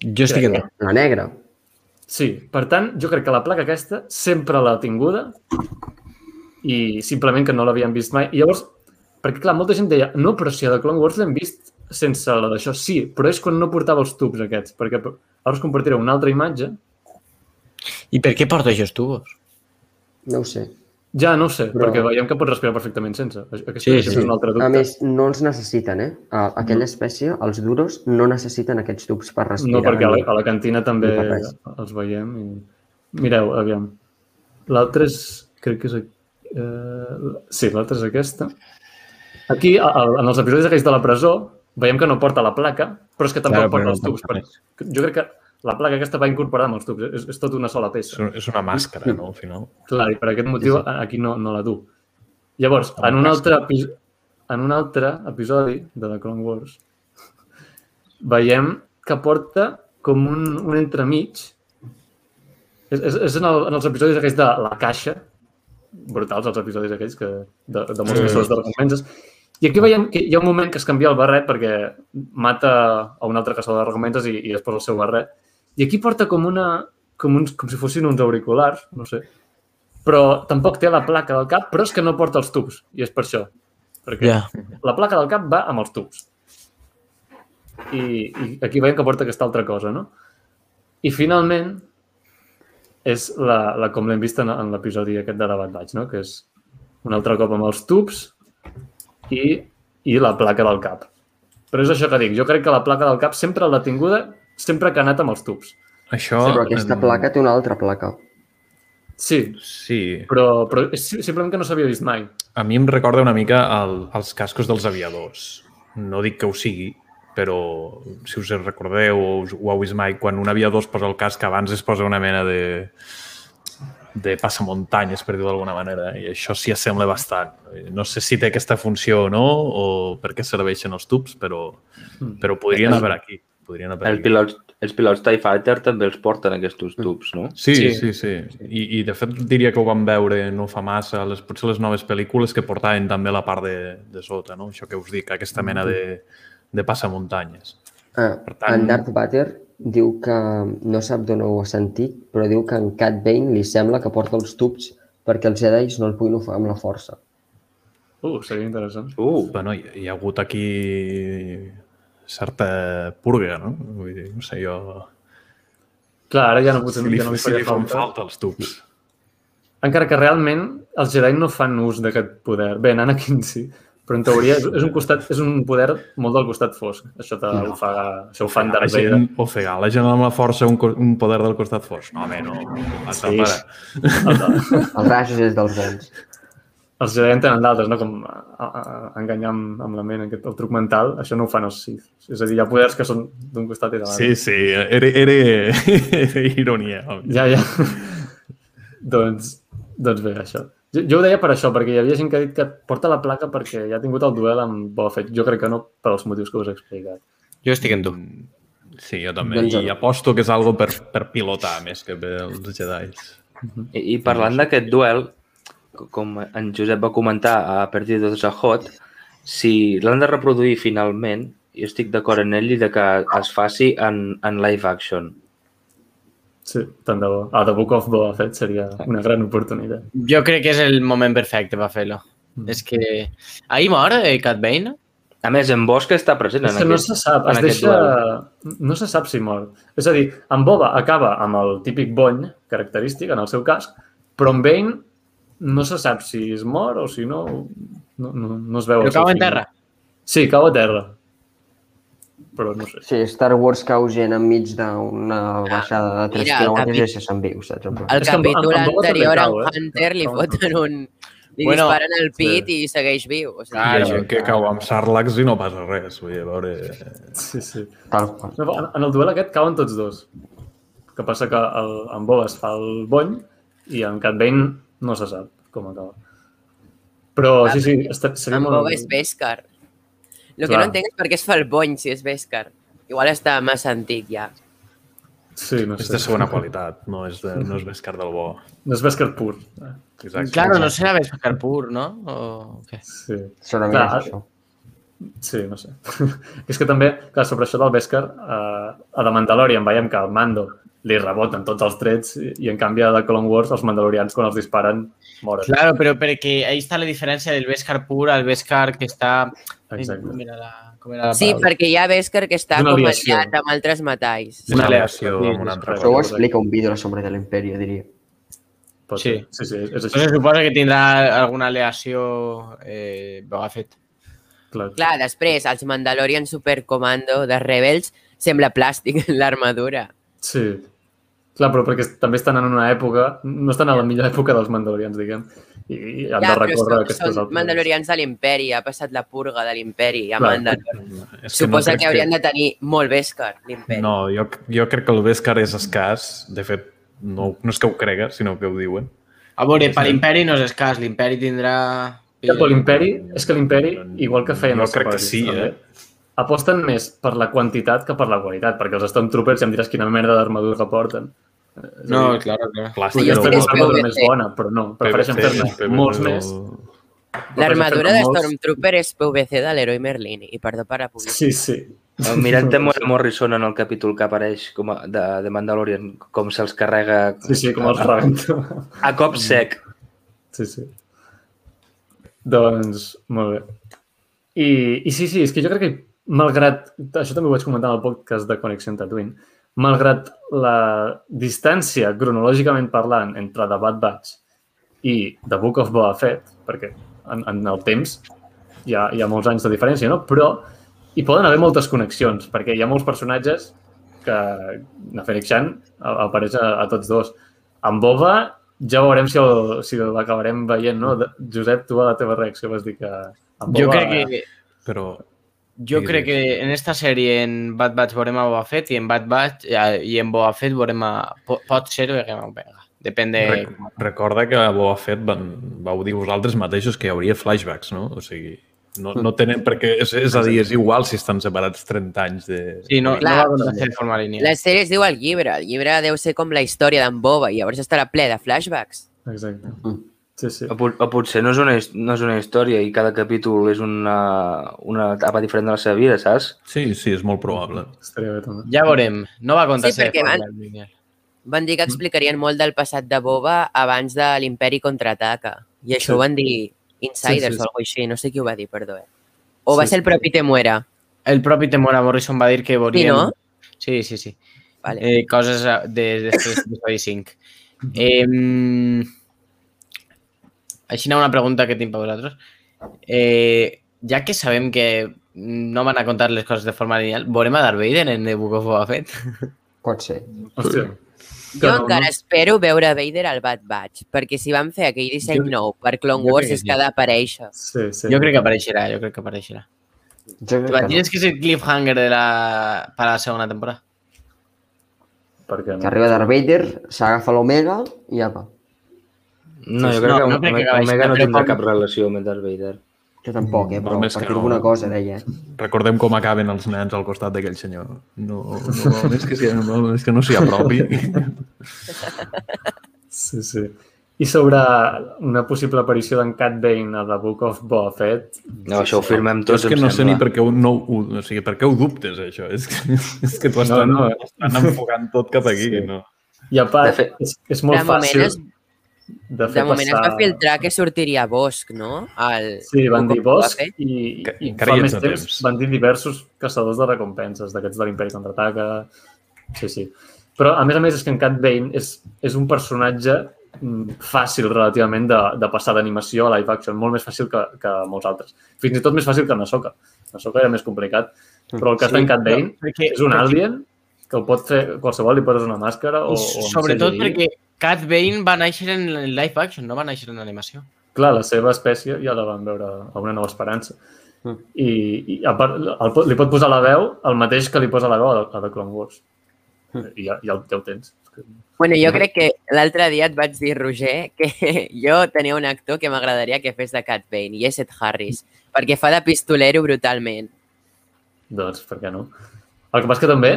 Jo estic en La negra. Sí, per tant, jo crec que la placa aquesta sempre l'ha tinguda i simplement que no l'havien vist mai. I llavors, perquè clar, molta gent deia, no, però si a The Clone Wars l'hem vist sense la d'això. Sí, però és quan no portava els tubs aquests, perquè ara us compartiré una altra imatge. I per què porta aquests tubos? No ho sé. Ja, no ho sé, Però- perquè veiem que pot respirar perfectament sense. Aquest, Sí, sí. és un altre dubte. A més, no els necessiten, eh? A- Aquella espècie, els duros, no necessiten aquests tubs per respirar. No, perquè a la, a la cantina també els veiem. I... Mireu, aviam. L'altre és... Crec que és... aquí. Eh, sí, l'altra és aquesta. Aquí, en els episodis aquells de la presó, veiem que no porta la placa, però és que tampoc Claro, porta els tubs. Per... Jo crec que la placa aquesta va incorporada amb els tubs. És, és tot una sola peça. és una màscara, no, al final. Clar, i per aquest motiu aquí no, no la du. Llavors, en un, altre en un altre episodi de The Clone Wars veiem que porta com un, un entremig. És, és, és en, el, en els episodis aquells de la caixa, brutals els episodis aquells que, de, de molts Sí. recompenses. I aquí veiem que hi ha un moment que es canvia el barret perquè mata a un altre caçador de recompenses i, i es posa el seu barret. I aquí porta com una... Com, uns, com si fossin uns auriculars, no sé. Però tampoc té la placa del cap, però és que no porta els tubs. I és per això. Perquè Ja. la placa del cap va amb els tubs. I, i aquí veiem que porta aquesta altra cosa, no? I finalment és la, la com l'hem vist en, en l'episodi aquest de la Bad Batch, no? Que és un altre cop amb els tubs i, i la placa del cap. Però és això que dic, jo crec que la placa del cap sempre l'ha tinguda, sempre que ha anat amb els tubs. Això... Sí, però aquesta placa té una altra placa. Sí, Sí. però, però és si- simplement que no s'havia vist mai. A mi em recorda una mica el, els cascos dels aviadors. No dic que ho sigui, però si us recordeu o us, ho heu vist mai, quan un aviador es posa el casc abans es posa una mena de de passamuntanyes, per dir-ho d'alguna manera, i això s'hi assembla bastant. No sé si té aquesta funció o no, o per què serveixen els tubs, però, però podria anar per aquí. Per Els aquí. pilots, els pilots TIE Fighter també els porten aquests tubs, no? Sí, Sí. sí, sí. sí. I, I de fet diria que ho vam veure no fa massa, les, potser les noves pel·lícules que portaven també la part de, de sota, no? Això que us dic, aquesta mena de, de passamuntanyes. Ah, Per tant- En Darth Vader diu que no sap d'on ho ha sentit, però diu que en Cat Bane li sembla que porta els tubs perquè els Jedi no el puguin ofegar amb la força. Uh, seria interessant. Uh, Bueno, hi, hi ha hagut aquí certa purga, no? Vull dir, no sé, jo... Clar, ara ja no, potser, Si li, ja no li si li faria fan falta. falta els tubs. Encara que realment els Jedi no fan ús d'aquest poder. Bé, Anakin sí, però en teoria és, és, un costat, és un poder molt del costat fosc. Això, d'ofegar, això ho fan la Darth Vader. gent, ofegar la gent amb la força un, un poder del costat fos. No, home, no. Sí. Els rajos és dels bons. Els Jedi en tenen d'altres, no? Com a, a, a, enganyar amb, amb la ment, aquest, el truc mental, això no ho fan els Sith. És a dir, hi ha poders que són d'un costat i de l'altre. Sí, sí, era, era, era ironia. home. Ja, ja. doncs, doncs bé, això. Jo, jo ho deia per això, perquè hi havia gent que ha dit que porta la placa perquè ja ha tingut el duel amb Boba Fett. Jo crec que no, per als motius que us he explicat. Jo estic en tu. Sí, jo també. Doncs I aposto que és algo per, per pilotar més que per els Jedi. I, i parlant d'aquest duel, com en Josep va comentar a Perdidos a Hot, si l'han de reproduir finalment, jo estic d'acord en ell i de que es faci en, en live action. Sí, tant de bo. Ah, The Book of Boba Fett seria una gran oportunitat. Jo crec que és el moment perfecte per fer-lo. Mm. És que... Ahir mor eh, Cat Bane? A més, en Bosch està present en És que no aquest, se sap, en es aquest deixa... No se sap si mor. És a dir, en Boba acaba amb el típic bony característic en el seu casc, però en Bane no se sap si es mor o si no... No, no, no es veu. Però cau en terra. Sí, cau a terra. Però no sé. Sí, Star Wars cau gent enmig d'una baixada de 3 mira, quilòmetres i capi- deixa se'n viu, saps? En. El capítol anterior, en eh? Hunter, li foten un... Li Bueno, disparen el pit i segueix viu. O sigui, Hi ha Clar, gent que cau amb sàrlacs i no passa res. Vull dir, a veure... Sí, sí. Tal qual. No, en, en el duel aquest cauen tots dos. El que passa que el, en Boba es fa el bony i en Cat Bane no se sap com acaba. Però sí, sí, està, seria en molt... Boba és Beskar. El que no entenc és per què es fa el bony si és Beskar. Igual està massa antic ja. Sí, no És sé. de segona qualitat, no és, de, no és Beskar del bo. No és Beskar pur. Exacte. Claro, no serà Beskar pur, no? O què? Sí. Segurament Clar, és això. Sí, no sé. és que també, clar, sobre això del Beskar, eh, a The Mandalorian veiem que al Mando li reboten tots els trets i, i en canvi a The Clone Wars els mandalorians quan els disparen moren. Claro, però perquè ahí està la diferència del Beskar pur al Beskar que està... Exacte. Com era la, com era la Sí, paraula? perquè hi ha Beskar que està com aliat amb altres metalls. Una aleació amb un altre. Això ho explica un vídeo a la sombra de l'Imperio, diria. Pot Sí. Sí, sí, és així. suposa que tindrà alguna aleació eh, Boba Fett. Clar. Clar, després, els Mandalorian Supercomando de Rebels sembla plàstic l'armadura. Sí. Clar, però perquè també estan en una època, no estan a la millor època dels mandalorians, diguem, i, i han Ja, de recórrer són, aquestes són Mandalorians de l'imperi, ha passat la purga de l'imperi a Clar. Mandalor. És Suposa crec que haurien de tenir molt Beskar, l'imperi. No, jo, jo crec que el Beskar és escàs. De fet, no, no és que ho crega, sinó que ho diuen. A veure, per l'imperi no és escàs. L'imperi tindrà... Ja, però l'imperi, és que l'imperi, igual que feien Jo els crec que sí, també, eh? aposten més per la quantitat que per la qualitat, perquè els Stormtroopers ja em diràs quina merda d'armadura que porten. No, dir, claro, fer és una armadura PVC. més bona, però no. Prefereixen fer-ne molts més. L'armadura de. Stormtrooper és PVC de l'heroi Merlin, i perdó per la publicitat. Sí, sí. El mirant Temuera Morrison en el capítol que apareix com a, de, de Mandalorian, com se'ls carrega Sí, sí, com els rebento. a cop sec. Sí, sí. Doncs, molt bé. I, I sí, sí, és que jo crec que malgrat, això també ho vaig comentar en el podcast de Connexió Tatooine, malgrat la distància cronològicament parlant entre The Bad Batch i The Book of Boba Fett, perquè en, en el temps hi ha, hi ha molts anys de diferència, no? però hi poden haver moltes connexions, perquè hi ha molts personatges que Naferik Chan apareix a, a tots dos. En Boba ja veurem si el- si l'acabarem veient, no? Josep, tu a la teva reacció vas dir que... En Boba, Jo crec que Però Jo Digues. crec que en esta sèrie en Bad Batch veurem a Boba Fett i en Bad Batch eh, i en Boba Fett veurem a... po- Pot ser o veurem a Omega. Depèn de... rec recorda que a Boba Fett van, vau dir vosaltres mateixos que hi hauria flashbacks, no? O sigui, no, no tenen... Perquè és, és a dir, és igual si estan separats 30 anys de... Sí, no, no Clar. va acontecer de forma lineal. La sèrie es diu El llibre. El llibre deu ser com la història d'en Boba i llavors estarà ple de flashbacks. Exacte. Mm. Sí, sí. O, pot- o potser no és, una, no és una història i cada capítol és una, una etapa diferent de la seva vida, saps? Sí, sí, és molt probable. Estaria bé també. Ja veurem. No va acontecer Sí, de forma van-. Van dir que explicarien molt del passat de Boba abans de l'imperi contraataca. I això Sí. ho van dir insiders Sí, sí, sí. o alguna així. No sé qui ho va dir, perdó. Eh? O va Sí, ser el propi Temuera. El propi Temora Morrison va dir que Sí, veurien... no? Sí, sí, sí. Vale. Eh, coses de, després d'episodi 5. Eh, així una pregunta que tinc per vosaltres. Eh, ja que sabem que no van a contar les coses de forma lineal, veurem a Darth Vader en The Book of Boba Fett? Pot ser. Hòstia. Jo encara espero veure Vader al Bad Batch, perquè si van fer aquell disseny Jo- nou per Clone Wars que és sí. que ha d'aparèixer. Sí, sí. Jo crec que apareixerà, jo crec que apareixerà. Jo crec que no. T'imagines que és el cliffhanger de la... per a la segona temporada? Per què Que no? arriba Darth Vader, s'agafa l'Omega i apa. No, jo crec no, que no crec que Omega, no però tindrà com- cap relació amb Darth Vader. Jo tampoc, eh, però Només per que dir no. alguna cosa deia. Recordem com acaben els nens al costat d'aquell senyor. No, no, és que, sí, no, és que no s'hi apropi. Sí, sí. I sobre una possible aparició d'en Cat Bane a The Book of Boba Fett... No, això ho firmem Però tots, és que no sé ni per què ho, no, ho, o sigui, per què ho dubtes, això. És que, és que t'ho No, estan, no. no, estan enfocant tot cap aquí. Sí. No. I a part, De fet- és, és molt fàcil es, de fer de moment es passar... va filtrar que sortiria Bosch, no? El, Sí, van dir va Bosch fer? i, Que- i fa més temps temps. van dir diversos caçadors de recompenses, d'aquests de l'Imperi Contraataca... Sí, sí. Però, a més a més, és que en Cat Bane és, és un personatge mm, fàcil relativament de, de passar d'animació a live action, molt més fàcil que, que molts altres. Fins i tot més fàcil que Nasoka. Nasoka era més complicat, però el cas Sí, d'en Cat Bane perquè- és un perquè- alien que el pot fer qualsevol, li poses una màscara o, I o sobretot perquè Cat Bane va néixer en live action, no va néixer en animació. Clar, la seva espècie ja la van veure a una nova esperança. Mm. I, i a part, el, li pot posar la veu el mateix que li posa la veu a, a The Clone Wars. Mm. I ja, ja, el- ja ho tens. Bueno, jo crec que l'altre dia et vaig dir, Roger, que jo tenia un actor que m'agradaria que fes de Cat Bane, i és Ed Harris, perquè fa de pistolero brutalment. Doncs, per què no? El que passa que també,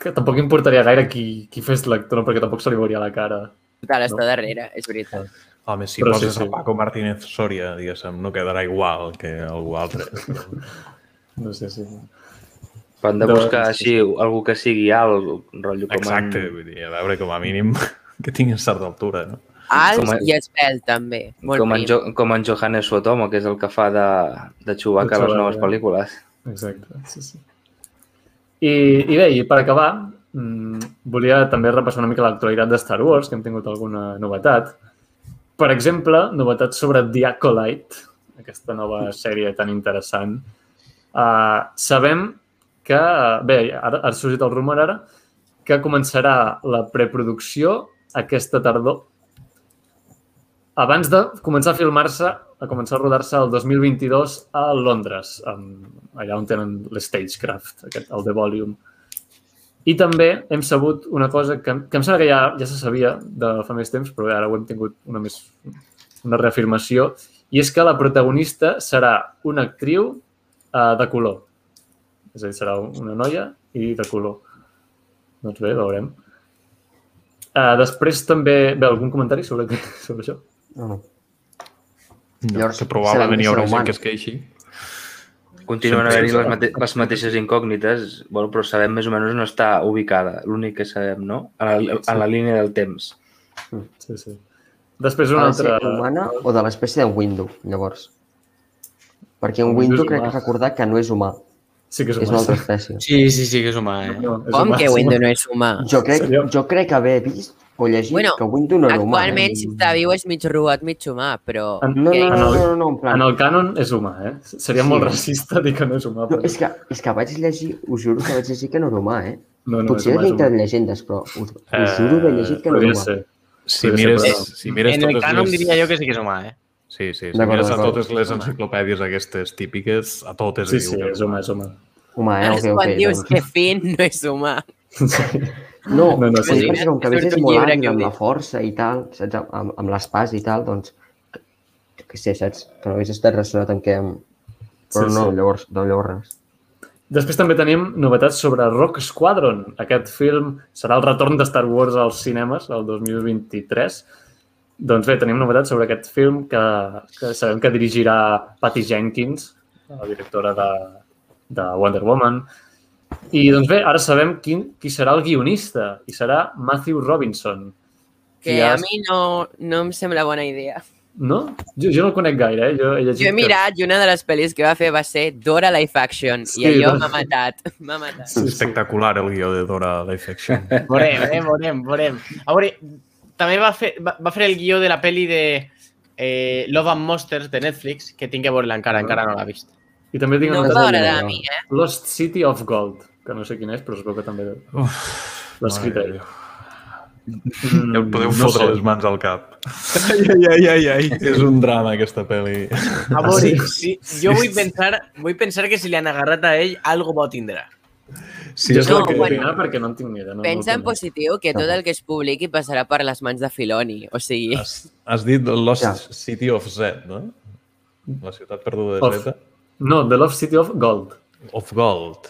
que tampoc importaria gaire qui, qui fes l'actor, no? perquè tampoc se li veuria la cara. Total, està No. darrere, és veritat. Home, si Però poses sí, sí. a Paco Martínez Soria, diguéssim, no quedarà igual que algú altre. No sé si... Però han de buscar sí. així algú que sigui alt, rotllo com Exacte, en, vull dir, a veure, com a mínim que tinguin certa altura, no? Alt a- i espelt, també. Molt com, en jo, com en Johannes Suotomo, que és el que fa de, de Chewbacca a les noves pel·lícules. Exacte, sí, sí. I, I bé, i per acabar, mm, volia també repassar una mica l'actualitat de Star Wars, que hem tingut alguna novetat. Per exemple, novetat sobre The Acolyte, aquesta nova sèrie tan interessant. Uh, sabem que, bé, ara ha sorgit el rumor ara, que començarà la preproducció aquesta tardor abans de començar a filmar-se, a començar a rodar-se el 2022 a Londres, allà on tenen l'Stagecraft, aquest, el The Volume. I també hem sabut una cosa que, que em sembla que ja, ja se sabia de fa més temps, però ara ho hem tingut una, més, una reafirmació, i és que la protagonista serà una actriu uh, de color. És a dir, serà una noia i de color. Doncs bé, veurem. Uh, després també... Bé, algun comentari sobre, sobre això? No, no. No, Llavors, que probablement hi que haurà gent que es queixi. Continuen havent-hi sí. les, mate les mateixes incògnites, bueno, però sabem més o menys on està ubicada, l'únic que sabem, no? A la, a la línia del temps. Sí, sí. Després una altra... humana o de l'espècie de Windu, llavors? Perquè un Windu crec humà. recordar que no és humà, Sí que és, és una altra espècie. Sí, sí, sí, que és humà, eh? No, és Com humà, que Windu humà. no és humà? Jo crec, jo crec haver vist o llegit Bueno, que Windu no era humà. Actualment, Eh? si està viu, és mig robot, mig humà, però... No, no, que- no, En no, no, no, en plan... en el cànon és humà, eh? Seria Sí. molt racista dir que no és humà. No, però- és que, és que vaig llegir, us juro que vaig llegir que no era humà, eh? no, no, Potser és de llegendes, però us, us juro haver llegit que no era humà. ser. Si mires, però no. si mires En el canon les... diria jo que sí que és humà, eh? Sí, sí, si mires a totes les enciclopèdies aquestes típiques, a totes Sí, sí, que és humà, és humà. Humà, eh? Ara Ok, és ok. quan dius doncs. que Finn no és humà. No, No, no, no, sí. perquè com que a veces Surt és un molt llibre hàbil que ho amb la força i tal, saps? Amb, amb l'espàs i tal, doncs, què sé, saps? Que no hagués estat relacionat amb què... Però Sí, no, sí. llavors, no, llavors res. Després també tenim novetats sobre Rock Squadron. Aquest film serà el retorn de Star Wars als cinemes el 2023. Doncs bé, tenim novetats sobre aquest film que, que sabem que dirigirà Patty Jenkins, la directora de, de Wonder Woman. I doncs bé, ara sabem quin, qui serà el guionista i serà Matthew Robinson. Que qui a mi no, no em sembla bona idea. No? Jo, jo no el conec gaire, eh? Jo he, Jo he mirat i una de les pel·lis que va fer va ser Dora Life Action Sí, i allò doncs. m'ha matat. M'ha matat. Sí, sí. Espectacular el guió de Dora Life Action. Veurem, eh? Veurem, veurem. A veure, també va fer, va, va fer el guió de la pel·li de eh, Love and Monsters de Netflix, que tinc que veure-la encara, encara no l'ha vist. I també tinc No em novetats va de agradar a mi, eh? Lost City of Gold, que no sé quin és, però suposo que també l'ha escrit ell. Mm, Ja us podeu no fotre sé. les mans al cap. Ai, ai, ai, ai, ai. És un drama, aquesta pel·li. A veure, sí? sí, jo vull pensar, vull pensar que si li han agarrat a ell, algo bo tindrà. Sí, jo és no, que... opinar perquè no en tinc ni idea. No, Pensa en no el conec. positiu que tot el que es publiqui passarà per les mans de Filoni. O sigui, Has, has dit Lost Ja. City of Z, no? La ciutat perduda de Of. No, The Love City of Gold. Of Gold.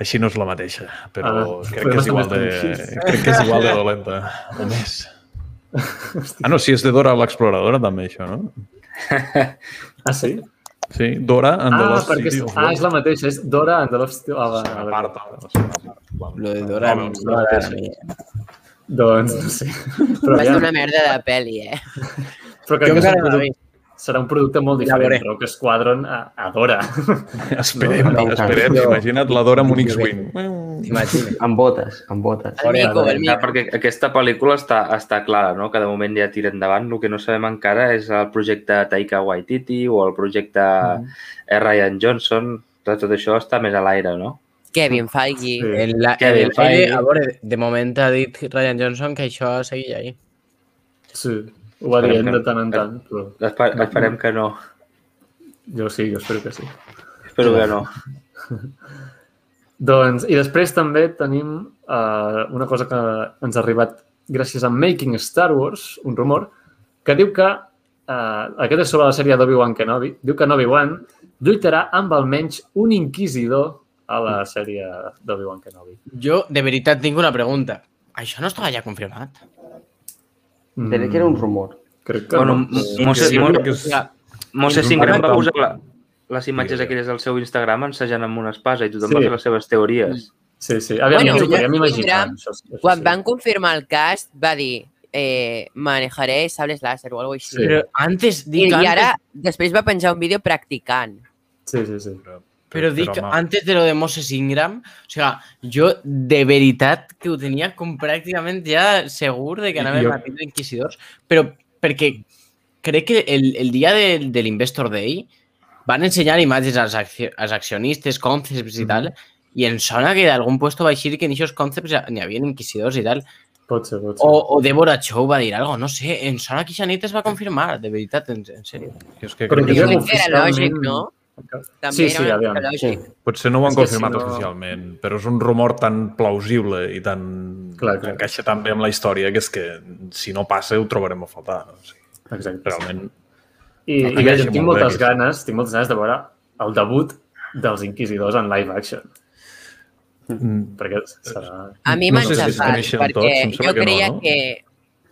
Així no és la mateixa, però Ah, crec, que és igual de, crec que és igual de dolenta, o més. Ah, no, si és de Dora l'exploradora també, això, no? Ah, sí? Sí, Dora and the Ah, Lost perquè és, City of ah, és la mateixa, és Dora and the Lost City. Ah, va, Se va, va. n'aparta, se n'aparta. Lo de Dora... No, no, sí. Doncs, no sé. Però, Va ser ja, una merda de pel·li, eh? però Jo que encara serà un, no l'he producte, serà un producte molt Ja diferent, veuré. Rock Squadron a, a Dora. Esperem, No, no, esperem. no. Imagina't la Dora amb un X-Wing. Amb botes, amb botes. El mico, el Ja, mico. perquè aquesta pel·lícula està, està clara, no? que de moment ja tira endavant. El que no sabem encara és el projecte Taika Waititi o el projecte mm. Ryan Johnson. Tot, tot això està més a l'aire, no? Kevin Feige. Sí. El, la, Que el, Feige. a veure, de moment ha dit Ryan Johnson que això seguia ahí. Sí, ho va dient de tant en tant, però Esper esperem que no. jo sí, jo espero que sí. Espero que no. Doncs, i després també tenim uh, una cosa que ens ha arribat gràcies a Making Star Wars, un rumor, que diu que, uh, aquest és sobre la sèrie d'Obi-Wan Kenobi, diu que Obi-Wan lluitarà amb almenys un inquisidor a la sèrie d'Obi-Wan Kenobi. Jo, de veritat, tinc una pregunta. Això no estava ja confirmat? Mm, Crec que era un rumor. Crec que Bueno, no. m- Moses, Sí, Mo- crec que és- és un Ingram va posar la, les imatges aquelles del seu Instagram ensejant amb una espasa i tothom Sí. va fer les seves teories. Sí, sí. Aviam, Bueno, bueno, ens ho ja imaginar. Això, això Quan sí. van confirmar el cast, va dir eh, manejaré sables láser o alguna cosa així. Sí. Però antes, I, dic I antes, ara, després va penjar un vídeo practicant. Sí, sí, sí. però dic home, antes de lo de Moses Ingram, o sea, jo de veritat que ho tenia com pràcticament ja segur de que anàvem Jo- a tindre inquisidors, però perquè crec que el, el dia de, de l'Investor Day van ensenyar imatges als, acci als accionistes, concepts i tal, i em sona que d'algun puesto va eixir que en aquests concepts n'hi havia inquisidors i tal. Pot ser, pot ser. O, o Deborah Chow va dir algo, no sé, em sona que aquesta nit es va confirmar, de veritat, en, en sèrio. és que Però crec que jo Jo que era lògic, no? També Sí, sí, era una aviam. lògic. Potser no ho han És confirmat si no- oficialment, però és un rumor tan plausible i tan... Clar, clar. encaixa tan bé amb la història que és que si no passa ho trobarem a faltar. O sigui, Exacte. realment... I, No i bé, jo tinc molt bé, moltes aquesta. ganes, tinc moltes ganes de veure el debut dels Inquisidors en live action, mm, perquè serà... A mi No m'han sé si xafat, perquè tots, jo que no, creia no? que...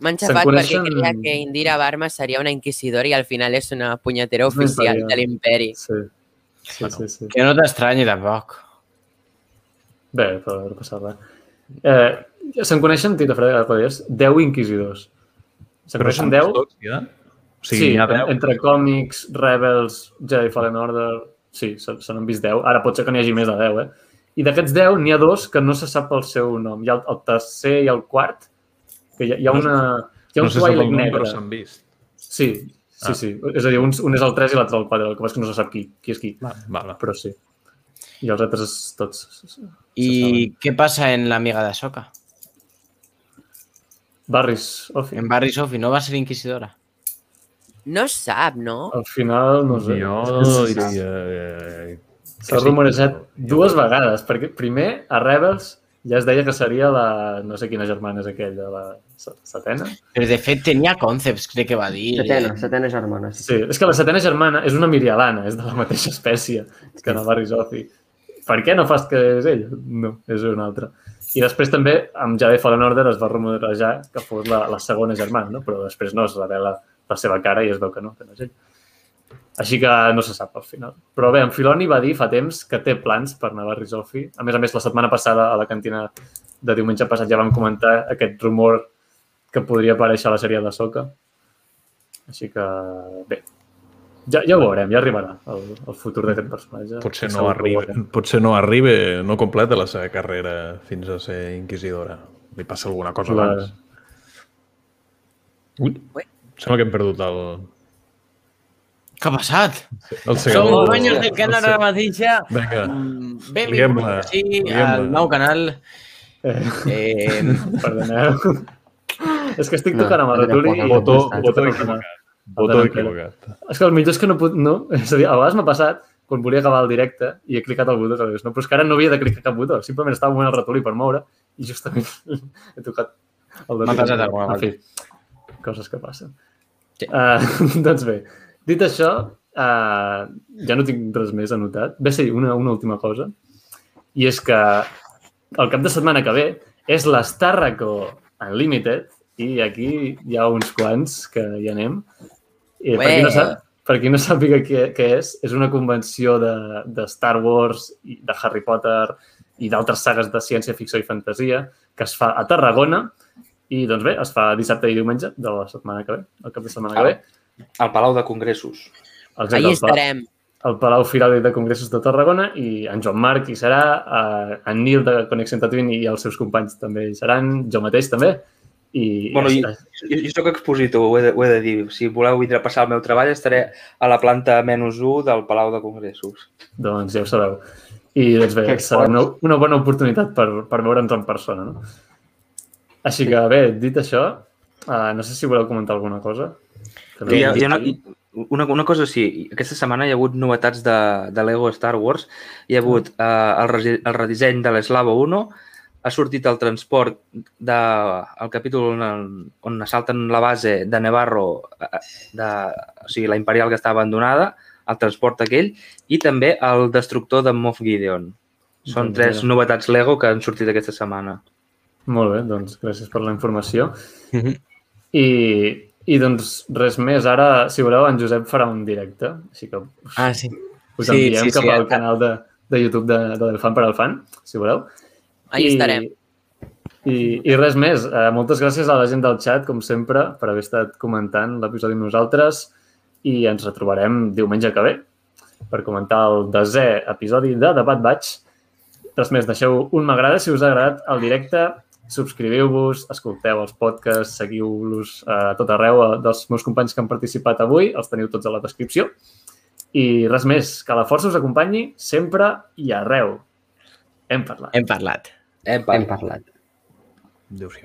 M'han xafat perquè coneixen- creia que Indira Barma seria una inquisidora i al final és una punyetera oficial imperial. de l'imperi. Sí, sí, sí. sí. Que no t'estranyi tampoc. Bé, però no passa res. Eh, Se'n coneixen, Tita Freda, Padies, 10 Inquisidors. Se'n coneixen són 10? tots, ja? O sigui, sí, n'hi ha 10. entre còmics, Rebels, Jedi Fallen Order... Sí, se, se n'han vist 10. Ara pot ser que n'hi hagi més de 10, eh? I d'aquests 10 n'hi ha dos que no se sap el seu nom. Hi ha el, el tercer i el quart, que hi ha, hi ha No- una... Hi ha No un sé si el Twilight nom, negre. però s'han vist. Sí, sí, Ah. sí. És a dir, un, un és el 3 i l'altre el 4, el que passa és que no se sap qui, qui és qui, Va, va, va. però sí. I els altres tots... I què passa en l'amiga de Soca? Barris, Ofi. En Barry Sophie no va ser inquisidora? No sap, no? Al final, no sé. Jo diria... eh, S'ha que sí. rumorejat dues vegades, perquè primer a Rebels ja es deia que seria la... no sé quina germana és aquella, la se- setena? Però de fet tenia concepts, crec que va dir. Setena, setena germana. Sí. Sí, és que la setena germana és una mirialana, és de la mateixa espècie que la Barry Sophie. Per què no fas que és ell? No, és una altra. I després també, amb Jedi Fallen Order es va rumorejar que fos la, la segona germana, no? però després no es revela la seva cara i es veu que no, que no és ell. Així que no se sap al final. Però bé, en Filoni va dir fa temps que té plans per anar a Barry Sophie. A més a més, la setmana passada a la cantina de diumenge passat ja vam comentar aquest rumor que podria aparèixer a la sèrie de Soca. Així que, bé, ja, ja ho veurem, ja arribarà el, el futur d'aquest personatge. Potser no, arriba, potser no arriba, no completa la seva carrera fins a ser inquisidora. Li passa alguna cosa La- abans. Ui, Ui. sembla que hem perdut el, Què ha passat? el Som segador. dueños del canal ara mateixa. Vinga, Mm, Liguem-la, Benvinguts sí, al nou canal. Eh, Eh, perdoneu. és que estic No, tocant amb el no ratolí i... no, botó, no, botó no, equivocat. no, Botó no, equivocat. És que el millor és que no puc... No, és a dir, a vegades m'ha passat quan volia acabar el directe i he clicat el botó? No, però és que ara no havia de clicar cap botó. Simplement estava movent el ratolí per moure i justament he tocat el de M'ha passat alguna En fi, coses que passen. Sí. Uh, doncs bé, dit això, uh, ja no tinc res més anotat. Bé, sí, una, una última cosa. I és que el cap de setmana que ve és l'Starraco Unlimited i aquí hi ha uns quants que hi anem. I per Ué. qui no sap, per qui no sàpiga què, què és, és una convenció de, de Star Wars, i de Harry Potter i d'altres sagues de ciència-ficció i fantasia que es fa a Tarragona i, doncs bé, es fa dissabte i diumenge de la setmana que ve, el cap de setmana que ve. Al Palau de Congressos. Exacte, Palau- estarem. al Palau Firal de Congressos de Tarragona i en Joan Marc hi serà, eh, en Nil de Connexion Tatooine i els seus companys també hi seran, jo mateix també. I, Bueno, i, Jo, jo soc expositor, ho he, de, ho he de dir. Si voleu vindre a passar el meu treball, estaré a la planta menys 1 del Palau de Congressos. doncs ja ho sabeu. I doncs bé, Que serà una, una bona oportunitat per, per veure'ns en persona. No? Així que bé, dit això, uh, no sé si voleu comentar alguna cosa. Hi ha, hi ha una, una, una cosa sí, aquesta setmana hi ha hagut novetats de, de Lego Star Wars. Hi ha hagut eh, el, el redisseny de l'Eslava 1, ha sortit el transport de, el capítol on, on assalten la base de Nevarro, eh, de, o sigui, la Imperial que està abandonada, el transport aquell, i també el destructor de Moff Gideon. Són Doncs tres novetats Lego que han sortit aquesta setmana. Molt bé, doncs gràcies per la informació. Mhm. I, I doncs res més, ara, si voleu, en Josep farà un directe, així que us, Ah, sí. us sí, enviem sí, cap sí, al ah. canal de, de YouTube de, de del fan per al fan, si voleu. Allí estarem. I, I res més. Eh, moltes gràcies a la gent del chat, com sempre, per haver estat comentant l'episodi amb nosaltres i ens retrobarem diumenge que ve per comentar el desè episodi de Debat Batch. Res més, deixeu un m'agrada si us ha agradat el directe, subscriviu-vos, escolteu els podcasts, seguiu-los eh, a tot arreu eh, dels meus companys que han participat avui, els teniu tots a la descripció. I res més, que la força us acompanyi sempre i arreu. Hem parlat. Hem parlat. Epa. Hem parlat. Adéu-siau.